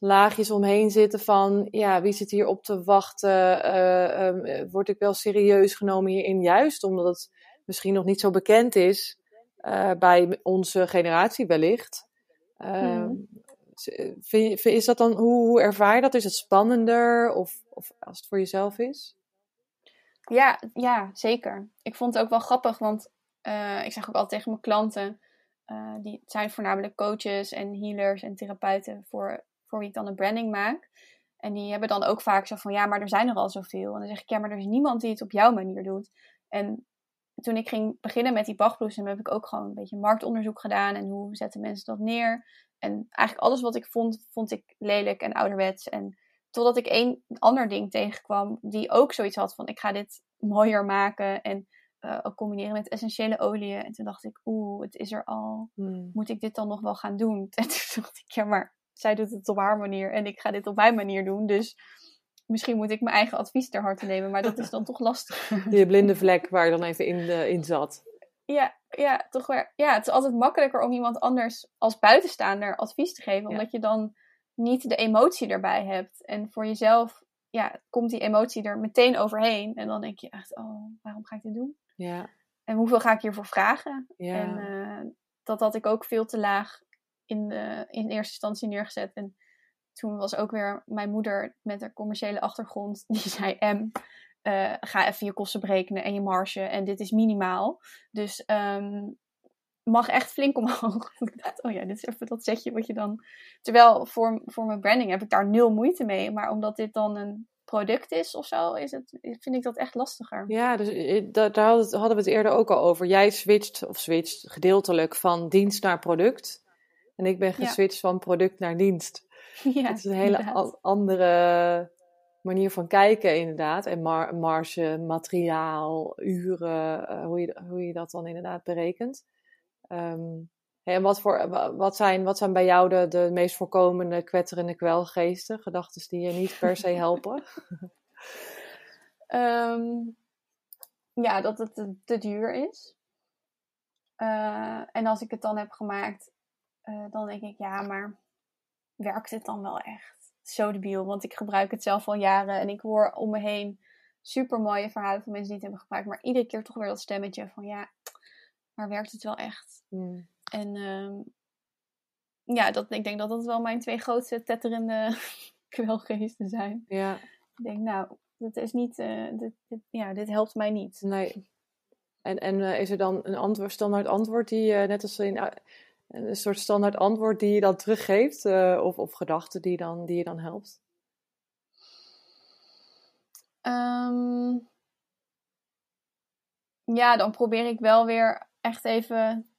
laagjes omheen zitten van... Ja, wie zit hier op te wachten? Eh, word ik wel serieus genomen hierin? Juist omdat het misschien nog niet zo bekend is... eh, bij onze generatie wellicht. Mhm. vind is dat dan, hoe, hoe ervaar je dat? Is het spannender of, of als het voor jezelf is? Ja, ja, zeker. Ik vond het ook wel grappig, want uh, ik zeg ook altijd tegen mijn klanten, uh, die zijn voornamelijk coaches en healers en therapeuten voor, voor wie ik dan een branding maak. En die hebben dan ook vaak zo van, ja, maar er zijn er al zoveel. En dan zeg ik, ja, maar er is niemand die het op jouw manier doet. En toen ik ging beginnen met die Bachbloesem, heb ik ook gewoon een beetje marktonderzoek gedaan. En hoe zetten mensen dat neer? En eigenlijk alles wat ik vond, vond ik lelijk en ouderwets. En totdat ik één ander ding tegenkwam, die ook zoiets had van, ik ga dit mooier maken. En uh, ook combineren met essentiële oliën. En toen dacht ik, oeh, het is er al. Hmm. Moet ik dit dan nog wel gaan doen? <laughs> En toen dacht ik, ja, maar zij doet het op haar manier en ik ga dit op mijn manier doen. Dus misschien moet ik mijn eigen advies ter harte nemen, maar dat is dan toch lastig. <laughs> Die blinde vlek waar je dan even in, uh, in zat. Ja, ja, toch weer. Ja, het is altijd makkelijker om iemand anders als buitenstaander advies te geven, omdat je dan niet de emotie erbij hebt. En voor jezelf ja, komt die emotie er meteen overheen. En dan denk je echt, oh, waarom ga ik dit doen? Ja. En hoeveel ga ik hiervoor vragen? Ja. En uh, dat had ik ook veel te laag in, de, in eerste instantie neergezet. En toen was ook weer mijn moeder met haar commerciële achtergrond. <laughs> Die zei, M, uh, ga even je kosten berekenen en je marge. En dit is minimaal. Dus um, mag echt flink omhoog. <laughs> ik dacht, oh ja, dit is even dat zetje wat je dan... Terwijl voor, voor mijn branding heb ik daar nul moeite mee. Maar omdat dit dan een product is of zo, is het, vind ik dat echt lastiger. Ja, dus eh, daar hadden we het eerder ook al over. Jij switcht, of switcht gedeeltelijk van dienst naar product. En ik ben geswitcht van product naar dienst. <laughs> Ja, het is een hele andere manier van kijken inderdaad. En mar marge, materiaal, uren, uh, hoe, je, hoe je dat dan inderdaad berekent. Um, en wat, voor, wat, zijn, wat zijn bij jou de, de meest voorkomende kwetterende kwelgeesten? Gedachten die je niet per se helpen? um, <laughs> ja, dat het te, te duur is. Uh, en als ik het dan heb gemaakt, uh, dan denk ik, ja, maar werkt het dan wel echt? Zo debiel, want ik gebruik het zelf al jaren en ik hoor om me heen super mooie verhalen van mensen die het hebben gebruikt, maar iedere keer toch weer dat stemmetje van, ja, maar werkt het wel echt? Hmm. En uh, ja, dat, ik denk dat dat wel mijn twee grootste tetterende <laughs> kwelgeesten zijn. Ja. Ik denk, nou, dit is niet, uh, dit, dit, ja, dit helpt mij niet. Nee. En, en uh, is er dan een antwoord, standaard antwoord die, uh, net als in, een soort standaard antwoord die je dan teruggeeft? of, of gedachten die, dan, die je dan helpt? Um, ja, dan probeer ik wel weer echt even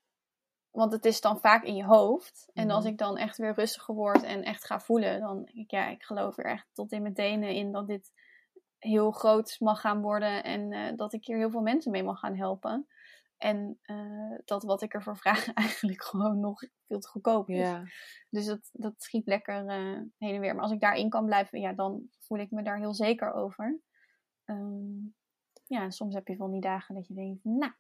want het is dan vaak in je hoofd. En als mhm. ik dan echt weer rustiger word en echt ga voelen, dan denk ik, ja, ik geloof er echt tot in mijn tenen in dat dit heel groot mag gaan worden. En uh, dat ik hier heel veel mensen mee mag gaan helpen. En uh, dat wat ik ervoor vraag <laughs> eigenlijk gewoon nog veel te goedkoop is. Ja. Dus dat, dat schiet lekker uh, heen en weer. Maar als ik daarin kan blijven, ja, dan voel ik me daar heel zeker over. Um, ja, soms heb je van die dagen dat je denkt, nou,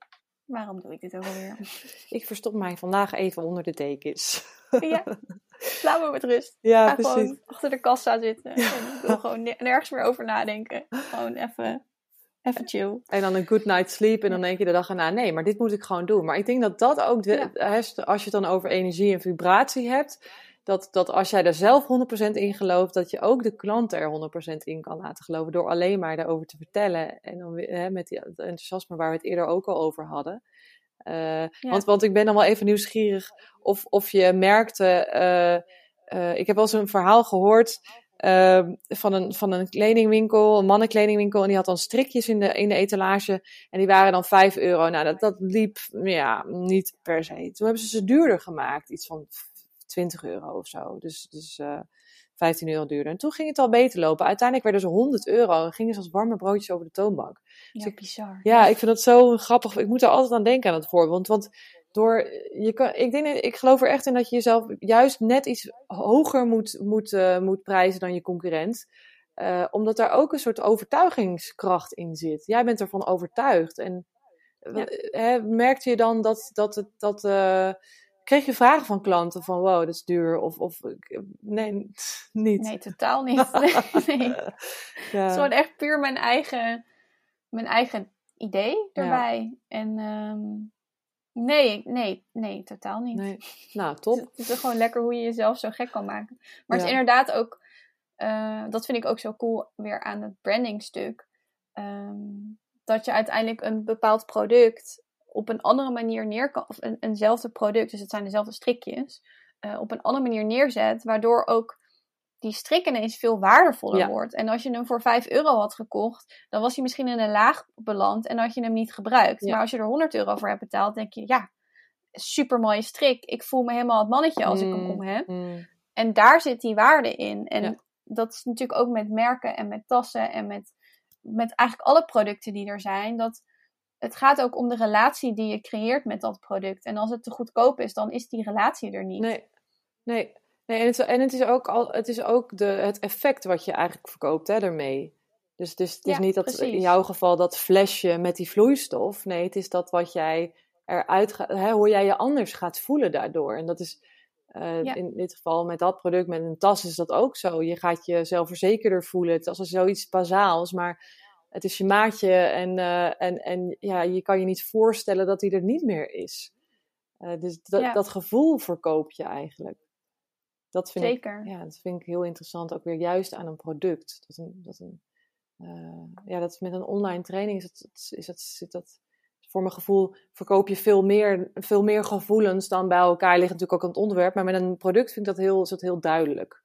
Waarom doe ik dit ook alweer? <laughs> Ik verstop mij vandaag even onder de dekens. Ja, <laughs> laat me met rust. Ja, Ga precies. gewoon achter de kassa zitten. En ik wil gewoon nergens meer over nadenken. Gewoon even, even chill. En dan een good night sleep. En dan denk je de dag erna, nee, maar dit moet ik gewoon doen. Maar ik denk dat dat ook, de, als je het dan over energie en vibratie hebt dat, dat als jij er zelf 100% in gelooft, dat je ook de klant er 100% in kan laten geloven. Door alleen maar daarover te vertellen. En dan hè, met die, het enthousiasme waar we het eerder ook al over hadden. Uh, want, want ik ben dan wel even nieuwsgierig of, of je merkte. Uh, uh, ik heb wel eens een verhaal gehoord. Ehm, van, een, van een kledingwinkel, een mannenkledingwinkel. En die had dan strikjes in de, in de etalage. En die waren dan 5 euro. Nou, dat, dat liep ja, niet per se. Toen hebben ze ze duurder gemaakt. Iets van 20 euro of zo. Dus, dus uh, eh, 15 euro duurder. En toen ging het al beter lopen. Uiteindelijk werden ze 100 euro en gingen ze als warme broodjes over de toonbank. Dus ja, bizar. Ja, ik vind dat zo grappig. Ik moet er altijd aan denken aan het voorbeeld. Want door, je kan, ik, denk, ik geloof er echt in dat je jezelf juist net iets hoger moet, moet, uh, moet prijzen dan je concurrent. Uh, omdat daar ook een soort overtuigingskracht in zit. Jij bent ervan overtuigd. En ja. hè, merkte je dan dat, dat, het, dat uh, Kreeg je vragen van klanten van wow, dat is duur? Of, of nee, <laughs> niet? Nee, totaal niet. <laughs> nee. Ja. Het is gewoon echt puur mijn eigen, mijn eigen idee erbij. Ja. En um, Nee, nee, nee, totaal niet. Nee. Nou, top. Het is gewoon lekker hoe je jezelf zo gek kan maken. Maar het is inderdaad ook, uh, dat vind ik ook zo cool weer aan het brandingstuk. Um, dat je uiteindelijk een bepaald product op een andere manier neer kan, of een, eenzelfde product, dus het zijn dezelfde strikjes, uh, op een andere manier neerzet, waardoor ook die strik ineens veel waardevoller wordt. En als je hem voor 5 euro had gekocht, dan was hij misschien in een laag beland en had je hem niet gebruikt. Maar als je er 100 euro voor hebt betaald, denk je, ja, super mooie strik. Ik voel me helemaal het mannetje als ik hem mm, om heb. Mm. En daar zit die waarde in. En dat is natuurlijk ook met merken en met tassen en met, met eigenlijk alle producten die er zijn. Dat het gaat ook om de relatie die je creëert met dat product. En als het te goedkoop is, dan is die relatie er niet. Nee, nee. Nee, en het, en het is ook, al, het, is ook de, het effect wat je eigenlijk verkoopt hè, daarmee. Dus, dus het is niet dat in jouw geval dat flesje met die vloeistof. Nee, het is dat wat jij eruit gaat, hè, hoe jij je anders gaat voelen daardoor. En dat is uh, in dit geval met dat product, met een tas, is dat ook zo. Je gaat je zelfverzekerder voelen. Het is als zoiets bazaals, maar het is je maatje. En, uh, en, en ja, je kan je niet voorstellen dat hij er niet meer is. Uh, dus dat, dat gevoel verkoop je eigenlijk. Dat vind Zeker. Ik, ja, dat vind ik heel interessant, ook weer juist aan een product. Dat een, dat een, uh, ja, dat met een online training is dat, is dat, zit dat, voor mijn gevoel verkoop je veel meer, veel meer gevoelens dan bij elkaar ligt natuurlijk ook aan het onderwerp. Maar met een product vind ik dat heel, is dat heel duidelijk.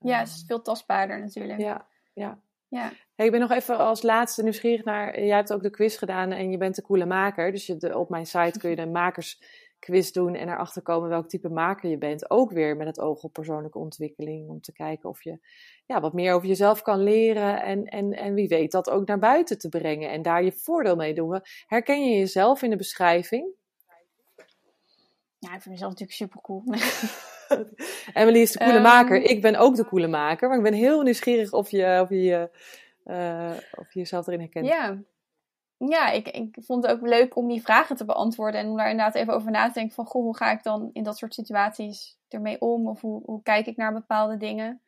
Ja, het is veel tastbaarder natuurlijk. Ja, ja. ja. Hey, ik ben nog even als laatste nieuwsgierig naar. Jij hebt ook de quiz gedaan en je bent de coole maker. Dus je, de, op mijn site kun je de makers quiz doen en erachter komen welk type maker je bent. Ook weer met het oog op persoonlijke ontwikkeling. Om te kijken of je ja, wat meer over jezelf kan leren. En, en, en wie weet dat ook naar buiten te brengen. En daar je voordeel mee doen. Herken je jezelf in de beschrijving? Ja, ik vind mezelf natuurlijk super cool. <laughs> Emily is de coole maker. Ik ben ook de coole maker. Maar ik ben heel nieuwsgierig of je, of je, uh, of je jezelf erin herkent. Ja, ja, ik, ik vond het ook leuk om die vragen te beantwoorden en om daar inderdaad even over na te denken van, goh, hoe ga ik dan in dat soort situaties ermee om? Of hoe, hoe kijk ik naar bepaalde dingen?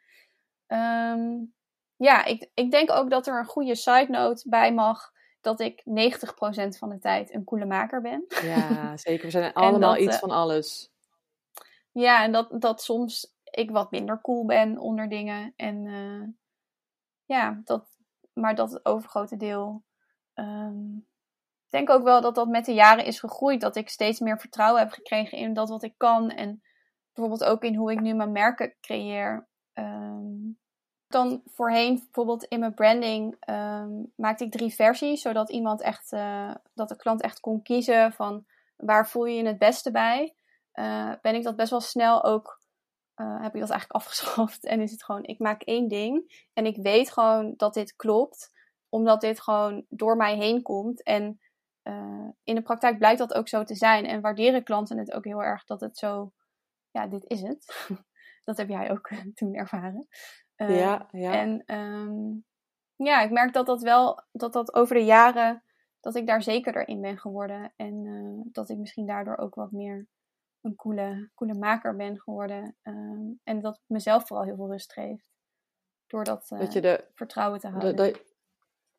Um, ja, ik, ik denk ook dat er een goede side note bij mag dat ik 90% van de tijd een coole maker ben. Ja, <laughs> zeker. We zijn allemaal iets eh, van alles. Ja, en dat, dat soms ik wat minder cool ben onder dingen. En uh, ja, dat, maar dat het overgrote deel um, ik denk ook wel dat dat met de jaren is gegroeid. Dat ik steeds meer vertrouwen heb gekregen in dat wat ik kan. En bijvoorbeeld ook in hoe ik nu mijn merken creëer. Um, dan voorheen, bijvoorbeeld in mijn branding, um, maakte ik drie versies. Zodat iemand echt, uh, dat de klant echt kon kiezen van waar voel je je het beste bij. Uh, ben ik dat best wel snel ook, uh, heb ik dat eigenlijk <laughs> afgeschaft. En is het gewoon, ik maak één ding. En ik weet gewoon dat dit klopt omdat dit gewoon door mij heen komt. En uh, in de praktijk blijkt dat ook zo te zijn. En waarderen klanten het ook heel erg dat het zo, ja, dit is het. <laughs> dat heb jij ook toen ervaren. Uh, ja, ja. En um, ja, ik merk dat dat wel, dat dat over de jaren, dat ik daar zekerder in ben geworden. En uh, dat ik misschien daardoor ook wat meer een coole, coole maker ben geworden. Um, en dat mezelf vooral heel veel rust geeft. Door dat, dat je de, vertrouwen te houden. De,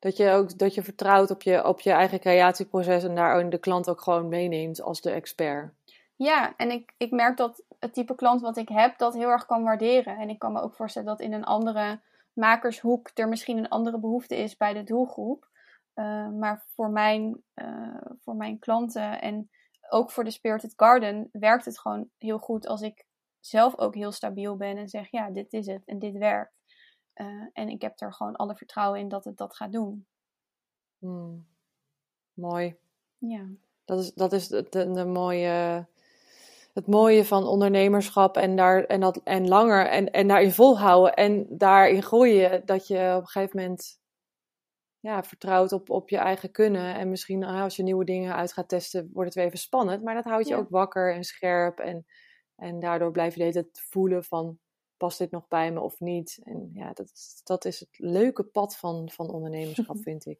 dat je ook dat je vertrouwt op je, op je eigen creatieproces en daar de klant ook gewoon meeneemt als de expert. Ja, en ik, ik merk dat het type klant wat ik heb dat heel erg kan waarderen. En ik kan me ook voorstellen dat in een andere makershoek er misschien een andere behoefte is bij de doelgroep. Uh, maar voor mijn, uh, voor mijn klanten en ook voor de Spirited Garden werkt het gewoon heel goed als ik zelf ook heel stabiel ben en zeg: ja, dit is het en dit werkt. Uh, en ik heb er gewoon alle vertrouwen in dat het dat gaat doen. Hmm. Mooi. Ja. Dat is, dat is de, de, de, mooie, het mooie van ondernemerschap en, daar, en, dat, en langer en, en daarin volhouden en daarin groeien. Dat je op een gegeven moment ja, vertrouwt op, op je eigen kunnen. En misschien ah, als je nieuwe dingen uit gaat testen, wordt het weer even spannend. Maar dat houdt je ook wakker en scherp. En, en daardoor blijf je de voelen van past dit nog bij me of niet? En ja, dat, dat is het leuke pad van, van ondernemerschap, <laughs> vind ik.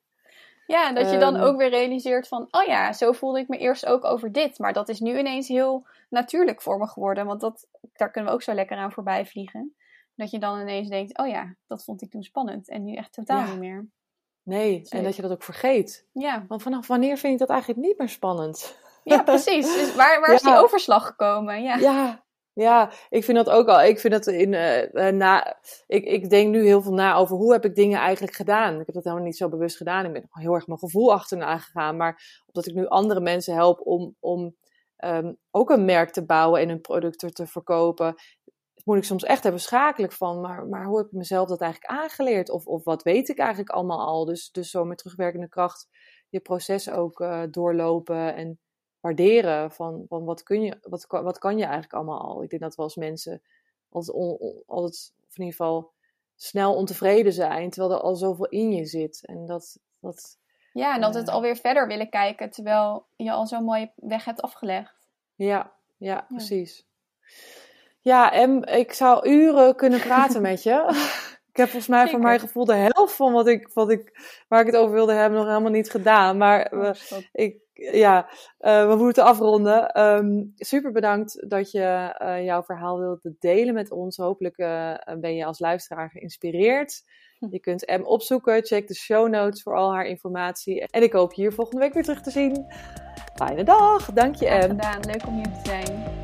Ja, en dat je dan ehm, ook weer realiseert van, oh ja, zo voelde ik me eerst ook over dit. Maar dat is nu ineens heel natuurlijk voor me geworden. Want dat, daar kunnen we ook zo lekker aan voorbij vliegen. Dat je dan ineens denkt, oh ja, dat vond ik toen spannend. En nu echt totaal niet meer. Nee, en dat je dat ook vergeet. Ja. Want vanaf wanneer vind je dat eigenlijk niet meer spannend? Ja, precies. Dus waar, waar <laughs> is die overslag gekomen? Ja. ja, ja, ik vind dat ook al. Ik vind dat in uh, na. Ik, ik denk nu heel veel na over hoe heb ik dingen eigenlijk gedaan. Ik heb dat helemaal niet zo bewust gedaan. Ik ben heel erg mijn gevoel achterna gegaan. Maar omdat ik nu andere mensen help om, om um, ook een merk te bouwen en een product te verkopen, moet ik soms echt even schakelijk van. Maar, maar hoe heb ik mezelf dat eigenlijk aangeleerd? Of, of wat weet ik eigenlijk allemaal al? Dus, dus zo met terugwerkende kracht je proces ook uh, doorlopen en waarderen van, van wat, kun je, wat, wat kan je eigenlijk allemaal al. Ik denk dat we als mensen altijd, on, altijd of in ieder geval snel ontevreden zijn, terwijl er al zoveel in je zit. En dat, dat, ja, en dat uh, het alweer verder willen kijken, terwijl je al zo'n mooie weg hebt afgelegd. Ja, ja, precies. Ja, en ik zou uren kunnen praten met je. <laughs> Ik heb volgens mij voor mijn gevoel de helft van wat ik, wat ik, waar ik het over wilde hebben nog helemaal niet gedaan. Maar oh, ik, ja, uh, we moeten afronden. Um, super bedankt dat je uh, jouw verhaal wilde delen met ons. Hopelijk uh, ben je als luisteraar geïnspireerd. Hm. Je kunt M opzoeken. Check de show notes voor al haar informatie. En ik hoop je hier volgende week weer terug te zien. Fijne dag. Dank je, M. gedaan. Leuk om hier te zijn.